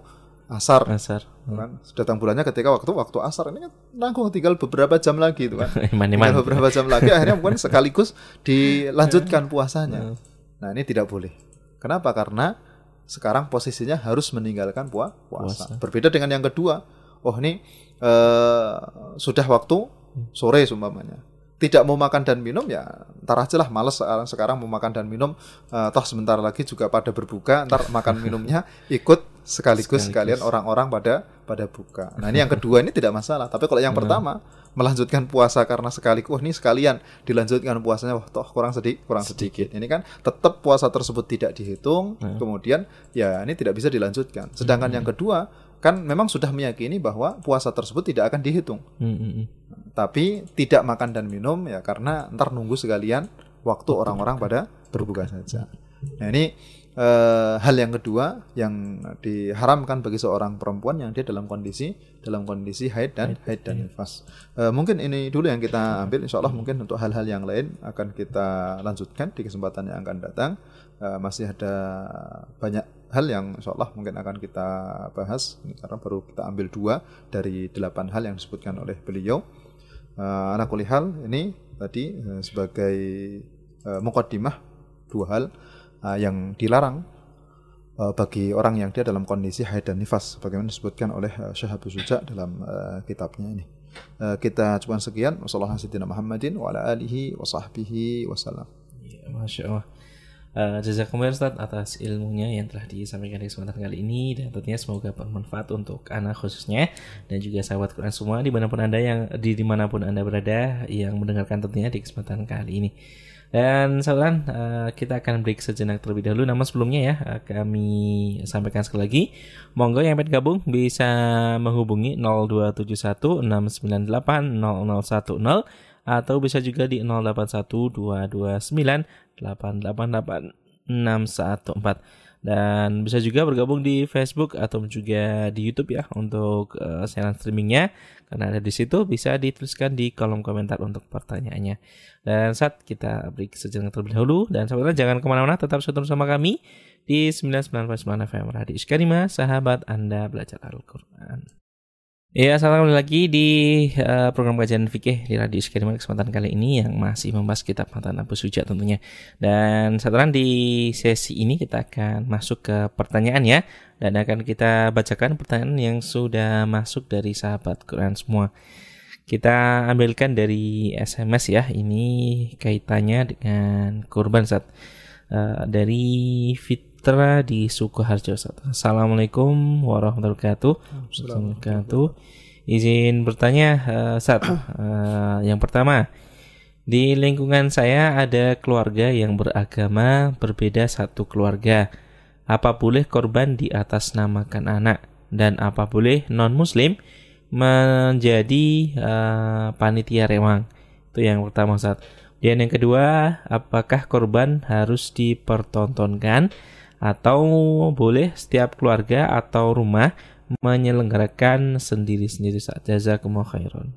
asar, Asar. kan? Datang bulannya ketika waktu waktu asar ini kan nanggung tinggal beberapa jam lagi itu kan. Iman Tinggal iman. beberapa jam lagi akhirnya mungkin sekaligus dilanjutkan puasanya. Nah, ini tidak boleh. Kenapa? Karena sekarang posisinya harus meninggalkan pua- puasa. Puasa. Berbeda dengan yang kedua. Oh, ini eh, sudah waktu sore sumpamanya. Tidak mau makan dan minum ya ntar aja lah males sekarang sekarang mau makan dan minum eh, toh sebentar lagi juga pada berbuka ntar makan minumnya ikut sekaligus, Sekaligus. sekalian orang-orang pada pada buka. Nah ini yang kedua ini tidak masalah. Tapi kalau yang pertama melanjutkan puasa karena sekaligus, oh ini sekalian dilanjutkan puasanya, wah toh kurang sedikit, kurang sedikit. Ini kan tetap puasa tersebut tidak dihitung, kemudian ya ini tidak bisa dilanjutkan. Sedangkan yang kedua kan memang sudah meyakini bahwa puasa tersebut tidak akan dihitung, Hmm, hmm, hmm. tapi tidak makan dan minum ya karena ntar nunggu sekalian waktu orang-orang pada berbuka saja. Nah ini eh, hal yang kedua yang diharamkan bagi seorang perempuan yang dia dalam kondisi dalam kondisi haid dan haid dan nifas. Eh, mungkin ini dulu yang kita ambil. Insya Allah mungkin untuk hal-hal yang lain akan kita lanjutkan di kesempatan yang akan datang. Eh, masih ada banyak hal yang insya Allah mungkin akan kita bahas karena baru kita ambil dua dari delapan hal yang disebutkan oleh beliau. Uh, anak kulihal ini tadi eh, sebagai uh, mukaddimah dua hal uh, yang dilarang uh, bagi orang yang dia dalam kondisi haid dan nifas bagaimana disebutkan oleh uh, Syekh Abu Suja dalam uh, kitabnya ini. Uh, kita cukupkan sekian. Wassalamualaikum Muhammadin wa ala alihi wa sahbihi wasallam. Ya, Masya Allah. Uh, Ustaz atas ilmunya yang telah disampaikan di kesempatan kali ini dan tentunya semoga bermanfaat untuk anak khususnya dan juga sahabat Quran semua di mana pun anda yang di di mana pun anda berada yang mendengarkan tentunya di kesempatan kali ini. Dan saudara uh, kita akan break sejenak terlebih dahulu. Namun sebelumnya ya uh, kami sampaikan sekali lagi, monggo yang ingin gabung bisa menghubungi 0271 698 0010 atau bisa juga di 081229888614 dan bisa juga bergabung di Facebook atau juga di YouTube ya untuk eh, siaran streamingnya. Karena ada di situ bisa dituliskan di kolom komentar untuk pertanyaannya. Dan saat kita break sejenak terlebih dahulu dan saudara jangan ke mana-mana tetap bersama kami di 99.9 FM Radio Iskarima sahabat anda belajar Al-Quran Ya, selamat lagi di uh, program kajian fikih di Radio Sekaliman kesempatan kali ini yang masih membahas kitab Matan Abu Suja tentunya. Dan setelah di sesi ini kita akan masuk ke pertanyaan ya dan akan kita bacakan pertanyaan yang sudah masuk dari sahabat Quran semua. Kita ambilkan dari SMS ya. Ini kaitannya dengan kurban saat uh, dari Fit Putra di Sukoharjo. Assalamualaikum warahmatullahi wabarakatuh. Assalamualaikum Izin bertanya, uh, Sat. Uh, yang pertama, di lingkungan saya ada keluarga yang beragama berbeda satu keluarga. Apa boleh korban di atas namakan anak dan apa boleh non Muslim menjadi uh, panitia rewang? Itu yang pertama saat. Dan yang kedua, apakah korban harus dipertontonkan atau boleh setiap keluarga atau rumah menyelenggarakan sendiri-sendiri saja jazakumullah khairan.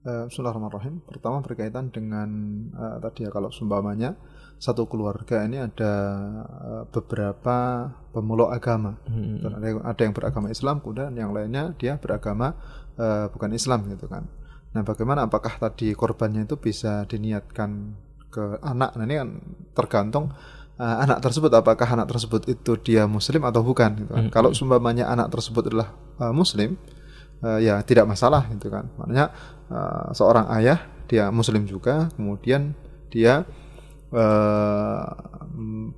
Uh, Bismillahirrahmanirrahim. Pertama berkaitan dengan uh, tadi ya kalau sumpamanya satu keluarga ini ada uh, beberapa pemeluk agama. Hmm. Ada, ada yang beragama Islam, kemudian yang lainnya dia beragama uh, bukan Islam gitu kan. Nah, bagaimana apakah tadi korbannya itu bisa diniatkan ke anak? Nah, ini kan tergantung uh, anak tersebut apakah anak tersebut itu dia muslim atau bukan gitu kan. -hmm. Kalau sumpamanya anak tersebut adalah uh, muslim uh, ya tidak masalah gitu kan. Maknanya uh, seorang ayah dia muslim juga kemudian dia uh,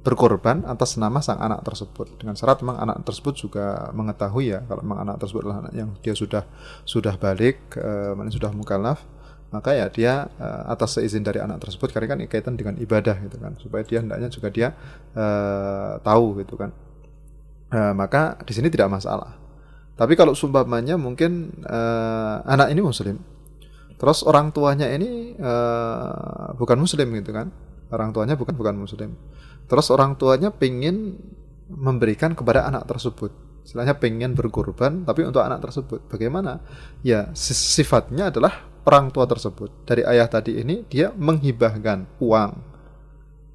berkorban atas nama sang anak tersebut dengan syarat memang anak tersebut juga mengetahui ya kalau memang anak tersebut adalah anak yang dia sudah sudah balik uh, sudah mukallaf maka ya dia uh, atas seizin dari anak tersebut karena kan kaitan dengan ibadah gitu kan. Supaya dia hendaknya juga dia uh, tahu gitu kan. Uh, maka di sini tidak masalah. Tapi kalau sumpahnya mungkin uh, anak ini muslim. Terus orang tuanya ini uh, bukan muslim gitu kan. Orang tuanya bukan bukan muslim. Terus orang tuanya pingin memberikan kepada anak tersebut. Istilahnya pengen berkorban tapi untuk anak tersebut. Bagaimana? Ya sifatnya adalah orang tua tersebut. Dari ayah tadi ini dia menghibahkan uang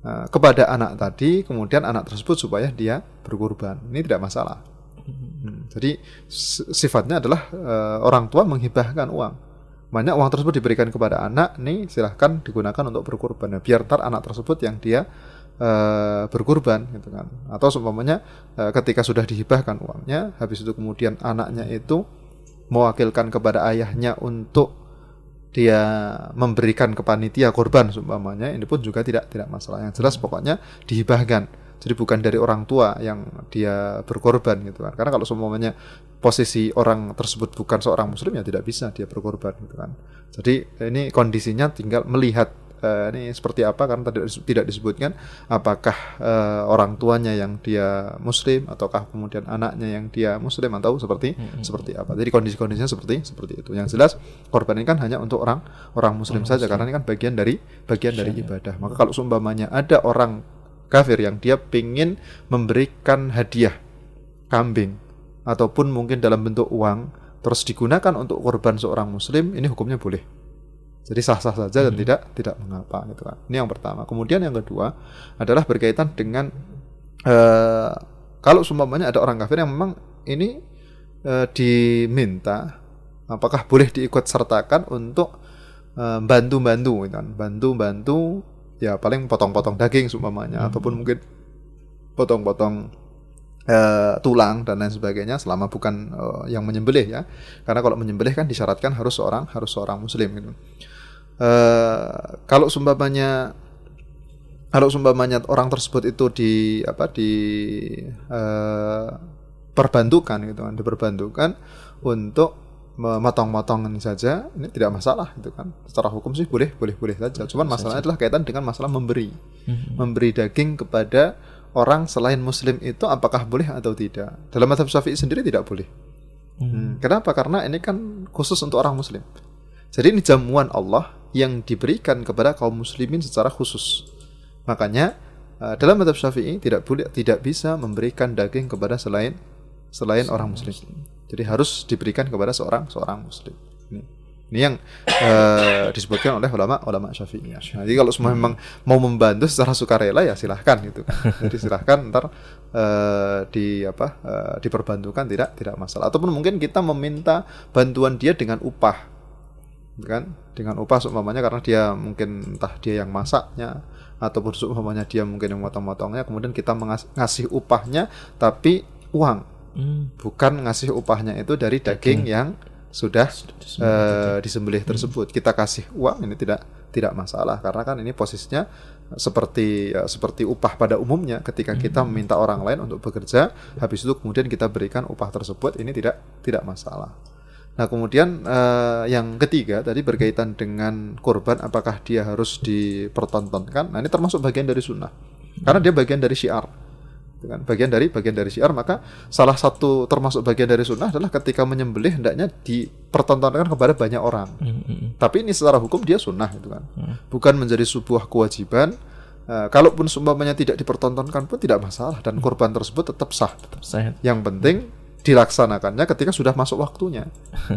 uh, kepada anak tadi kemudian anak tersebut supaya dia berkorban. Ini tidak masalah. Hmm, jadi sifatnya adalah uh, orang tua menghibahkan uang. Banyak uang tersebut diberikan kepada anak nih silahkan digunakan untuk berkorban. Nah, biar tar anak tersebut yang dia uh, berkorban gitu kan. Atau seumpamanya ketika sudah dihibahkan uangnya habis itu kemudian anaknya itu mewakilkan kepada ayahnya untuk dia memberikan ke panitia korban seumpamanya ini pun juga tidak tidak masalah. Yang jelas pokoknya dihibahkan. Jadi bukan dari orang tua yang dia berkorban gitu kan. Karena kalau seumpamanya posisi orang tersebut bukan seorang muslim ya tidak bisa dia berkorban gitu kan. Jadi ini kondisinya tinggal melihat uh, ini seperti apa karena tadi tidak disebutkan apakah uh, orang tuanya yang dia muslim ataukah kemudian anaknya yang dia muslim atau seperti hmm. seperti apa. Jadi kondisi-kondisinya seperti seperti itu. Yang jelas korban ini kan hanya untuk orang orang muslim orang saja muslim. karena ini kan bagian dari bagian dari ibadah. Maka kalau seumpamanya ada orang kafir yang dia ingin memberikan hadiah kambing ataupun mungkin dalam bentuk uang terus digunakan untuk korban seorang muslim ini hukumnya boleh jadi sah-sah saja dan hmm. tidak tidak mengapa gitu kan. Ini yang pertama. Kemudian yang kedua adalah berkaitan dengan uh, kalau seumpamanya ada orang kafir yang memang ini uh, diminta apakah boleh diikut sertakan untuk uh, bantu-bantu gitu kan. Bantu-bantu ya paling potong-potong daging seumpamanya hmm. ataupun mungkin potong-potong uh, tulang dan lain sebagainya selama bukan uh, yang menyembelih ya. Karena kalau menyembelih kan disyaratkan harus seorang harus seorang muslim gitu. Uh, kalau sumpamanya kalau sumpamanya orang tersebut itu di apa di uh, perbantukan gitu kan diperbantukan untuk memotong-motong saja ini tidak masalah gitu kan. Secara hukum sih boleh boleh boleh saja. Cuman masalahnya adalah kaitan dengan masalah memberi. Hmm. memberi daging kepada orang selain muslim itu apakah boleh atau tidak. Dalam madhab syafi'i sendiri tidak boleh. Hmm. Hmm. kenapa? Karena ini kan khusus untuk orang muslim. Jadi ini jamuan Allah yang diberikan kepada kaum muslimin secara khusus. Makanya uh, dalam madhab syafi'i tidak boleh tidak bisa memberikan daging kepada selain selain orang muslim. Jadi harus diberikan kepada seorang seorang muslim. Ini. Ini yang uh, disebutkan oleh ulama ulama Syafi'iyah. Nah, jadi kalau semua memang mau membantu secara sukarela ya silahkan gitu. Jadi silahkan ntar uh, di apa uh, diperbantukan tidak tidak masalah. Ataupun mungkin kita meminta bantuan dia dengan upah, kan? Dengan upah seumpamanya karena dia mungkin entah dia yang masaknya ataupun seumpamanya dia mungkin yang motong-motongnya, kemudian kita ngasih upahnya tapi uang, hmm. bukan ngasih upahnya itu dari daging okay. yang sudah uh, disembelih hmm. tersebut kita kasih uang ini tidak tidak masalah karena kan ini posisinya seperti ya, seperti upah pada umumnya ketika hmm. kita meminta orang lain untuk bekerja habis itu kemudian kita berikan upah tersebut ini tidak tidak masalah. Nah kemudian uh, yang ketiga tadi berkaitan dengan korban apakah dia harus dipertontonkan? Nah ini termasuk bagian dari sunnah. Karena dia bagian dari syiar. Dengan bagian dari bagian dari syiar maka salah satu termasuk bagian dari sunnah adalah ketika menyembelih hendaknya dipertontonkan kepada banyak orang. Mm-hmm. tapi ini secara hukum dia sunnah itu kan? Mm. bukan menjadi sebuah kewajiban uh, kalaupun sumpahnya tidak dipertontonkan pun tidak masalah dan korban tersebut tetap sah. Tetap sah yang penting dilaksanakannya ketika sudah masuk waktunya.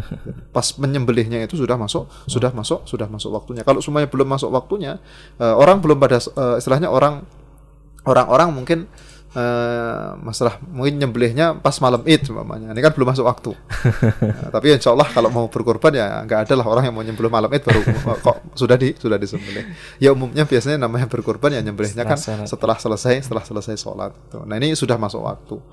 Pas menyembelihnya itu sudah masuk, sudah masuk, sudah masuk waktunya. Kalau semuanya belum masuk waktunya, uh, orang belum pada uh, istilahnya orang orang-orang mungkin Uh, masalah mungkin nyembelihnya pas malam id umpamanya. Ini kan belum masuk waktu. Nah, tapi insya Allah kalau mau berkorban ya nggak ada lah orang yang mau nyembelih malam id baru kok sudah di sudah disembelih. Ya umumnya biasanya namanya berkorban ya nyembelihnya kan setelah selesai setelah selesai sholat. Nah ini sudah masuk waktu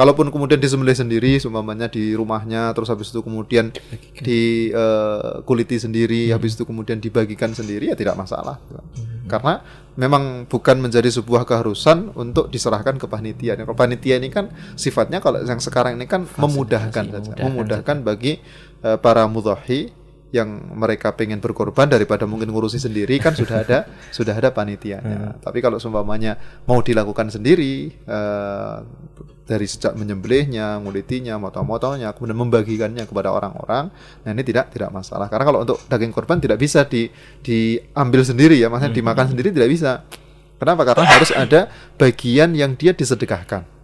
kalaupun kemudian disembelih sendiri seumpamanya di rumahnya terus habis itu kemudian di uh, kuliti sendiri hmm. habis itu kemudian dibagikan sendiri ya tidak masalah hmm. karena memang bukan menjadi sebuah keharusan untuk diserahkan ke panitia. Nah, panitia ini kan sifatnya kalau yang sekarang ini kan memudahkan saja, memudahkan, memudahkan bagi uh, para mudhahi yang mereka pengen berkorban daripada mungkin ngurusi sendiri kan sudah ada sudah ada panitianya. Hmm. Tapi kalau seumpamanya mau dilakukan sendiri uh, dari sejak menyembelihnya, ngulitinya, motong-motongnya, kemudian membagikannya kepada orang-orang, nah ini tidak tidak masalah. Karena kalau untuk daging korban tidak bisa di diambil sendiri ya, maksudnya hmm. dimakan sendiri tidak bisa. Kenapa? Karena harus ada bagian yang dia disedekahkan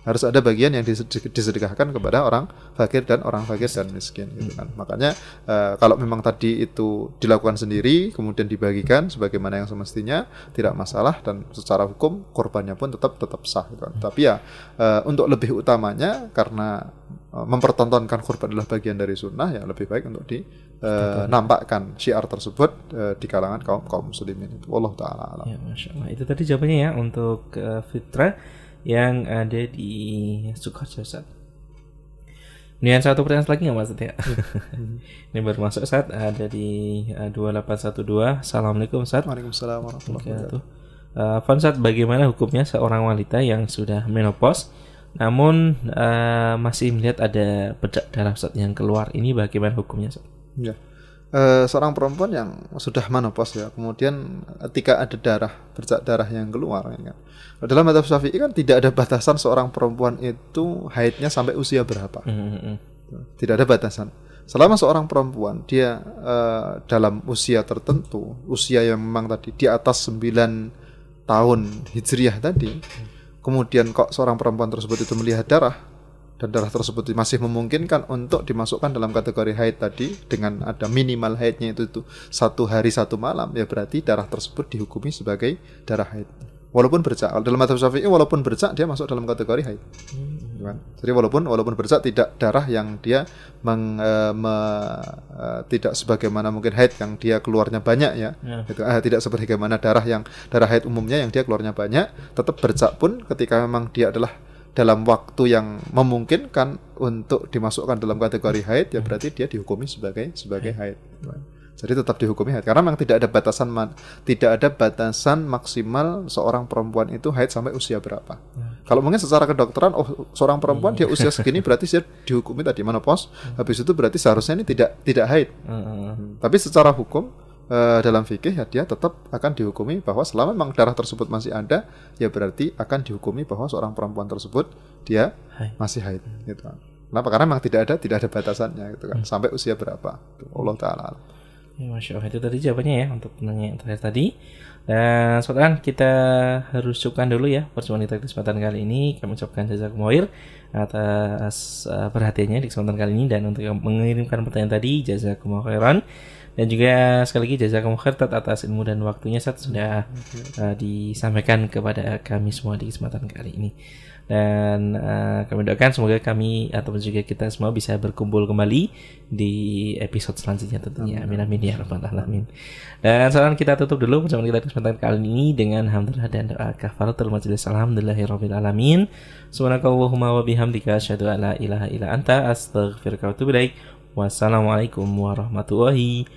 harus ada bagian yang disedekahkan kepada orang fakir dan orang fakir dan miskin gitu kan. Makanya uh, kalau memang tadi itu dilakukan sendiri kemudian dibagikan sebagaimana yang semestinya tidak masalah dan secara hukum korbannya pun tetap tetap sah gitu kan. Tapi ya uh, untuk lebih utamanya karena uh, mempertontonkan korban adalah bagian dari sunnah ya lebih baik untuk di uh, nampakkan syiar tersebut uh, di kalangan kaum kaum muslimin itu. Allah taala. Ya, Masya Allah. Itu tadi jawabannya ya untuk uh, fitrah yang ada di Sukoharjo saat. Ini yang satu pertanyaan lagi nggak mas ya? Ini baru masuk saat ada di uh, 2812. Assalamualaikum saat. Waalaikumsalam warahmatullahi wabarakatuh. Uh, bagaimana hukumnya seorang wanita yang sudah menopause namun uh, masih melihat ada bedak darah saat yang keluar ini bagaimana hukumnya saat? Ya. Uh, seorang perempuan yang sudah menopause ya, kemudian ketika ada darah bercak darah yang keluar, ya kan? Dalam madhab syafi'i kan tidak ada batasan seorang perempuan itu haidnya sampai usia berapa, mm -hmm. tidak ada batasan. Selama seorang perempuan dia uh, dalam usia tertentu, usia yang memang tadi di atas 9 tahun hijriah tadi, kemudian kok seorang perempuan tersebut itu melihat darah, dan darah tersebut masih memungkinkan untuk dimasukkan dalam kategori haid tadi dengan ada minimal haidnya itu, itu satu hari satu malam ya berarti darah tersebut dihukumi sebagai darah haid walaupun bercak dalam madhab syafi'i walaupun bercak dia masuk dalam kategori haid hmm. jadi walaupun walaupun bercak tidak darah yang dia meng, uh, me, uh, tidak sebagaimana mungkin haid yang dia keluarnya banyak ya, ya. Itu, uh, tidak sebagaimana darah yang darah haid umumnya yang dia keluarnya banyak tetap bercak pun ketika memang dia adalah dalam waktu yang memungkinkan untuk dimasukkan dalam kategori haid ya berarti dia dihukumi sebagai sebagai haid. Jadi tetap dihukumi haid karena memang tidak ada batasan tidak ada batasan maksimal seorang perempuan itu haid sampai usia berapa. Hmm. Kalau mungkin secara kedokteran oh seorang perempuan dia usia segini berarti dia dihukumi tadi menopause. Habis itu berarti seharusnya ini tidak tidak haid. Hmm. Tapi secara hukum uh, dalam fikih ya dia tetap akan dihukumi bahwa selama memang darah tersebut masih ada ya berarti akan dihukumi bahwa seorang perempuan tersebut dia Hai. masih haid gitu Kenapa? Karena memang tidak ada tidak ada batasannya gitu kan hmm. sampai usia berapa. Allah taala. Ya, Masya Allah itu tadi jawabannya ya untuk penanya yang terakhir tadi. Dan saudara kita harus cukupkan dulu ya perjumpaan kita di kesempatan kali ini. Kami ucapkan jazakumullah atas uh, perhatiannya di kesempatan kali ini dan untuk mengirimkan pertanyaan tadi jazakumullah khairan. Dan juga sekali lagi jazakumullah khair atas ilmu dan waktunya saat sudah uh, disampaikan kepada kami semua di kesempatan kali ini dan uh, kami doakan semoga kami atau juga kita semua bisa berkumpul kembali di episode selanjutnya tentunya. Amin. Amin ya rabbal alamin. Dan sekarang kita tutup dulu perjumpaan kita kesempatan kali ini dengan hamdalah dan doa kafaratul majelis alhamdulillahirabbil alamin. Subhanakallahumma wa bihamdika asyhadu an la ilaha illa anta astaghfiruka wa atubu ilaik. Wassalamualaikum warahmatullahi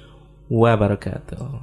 wabarakatuh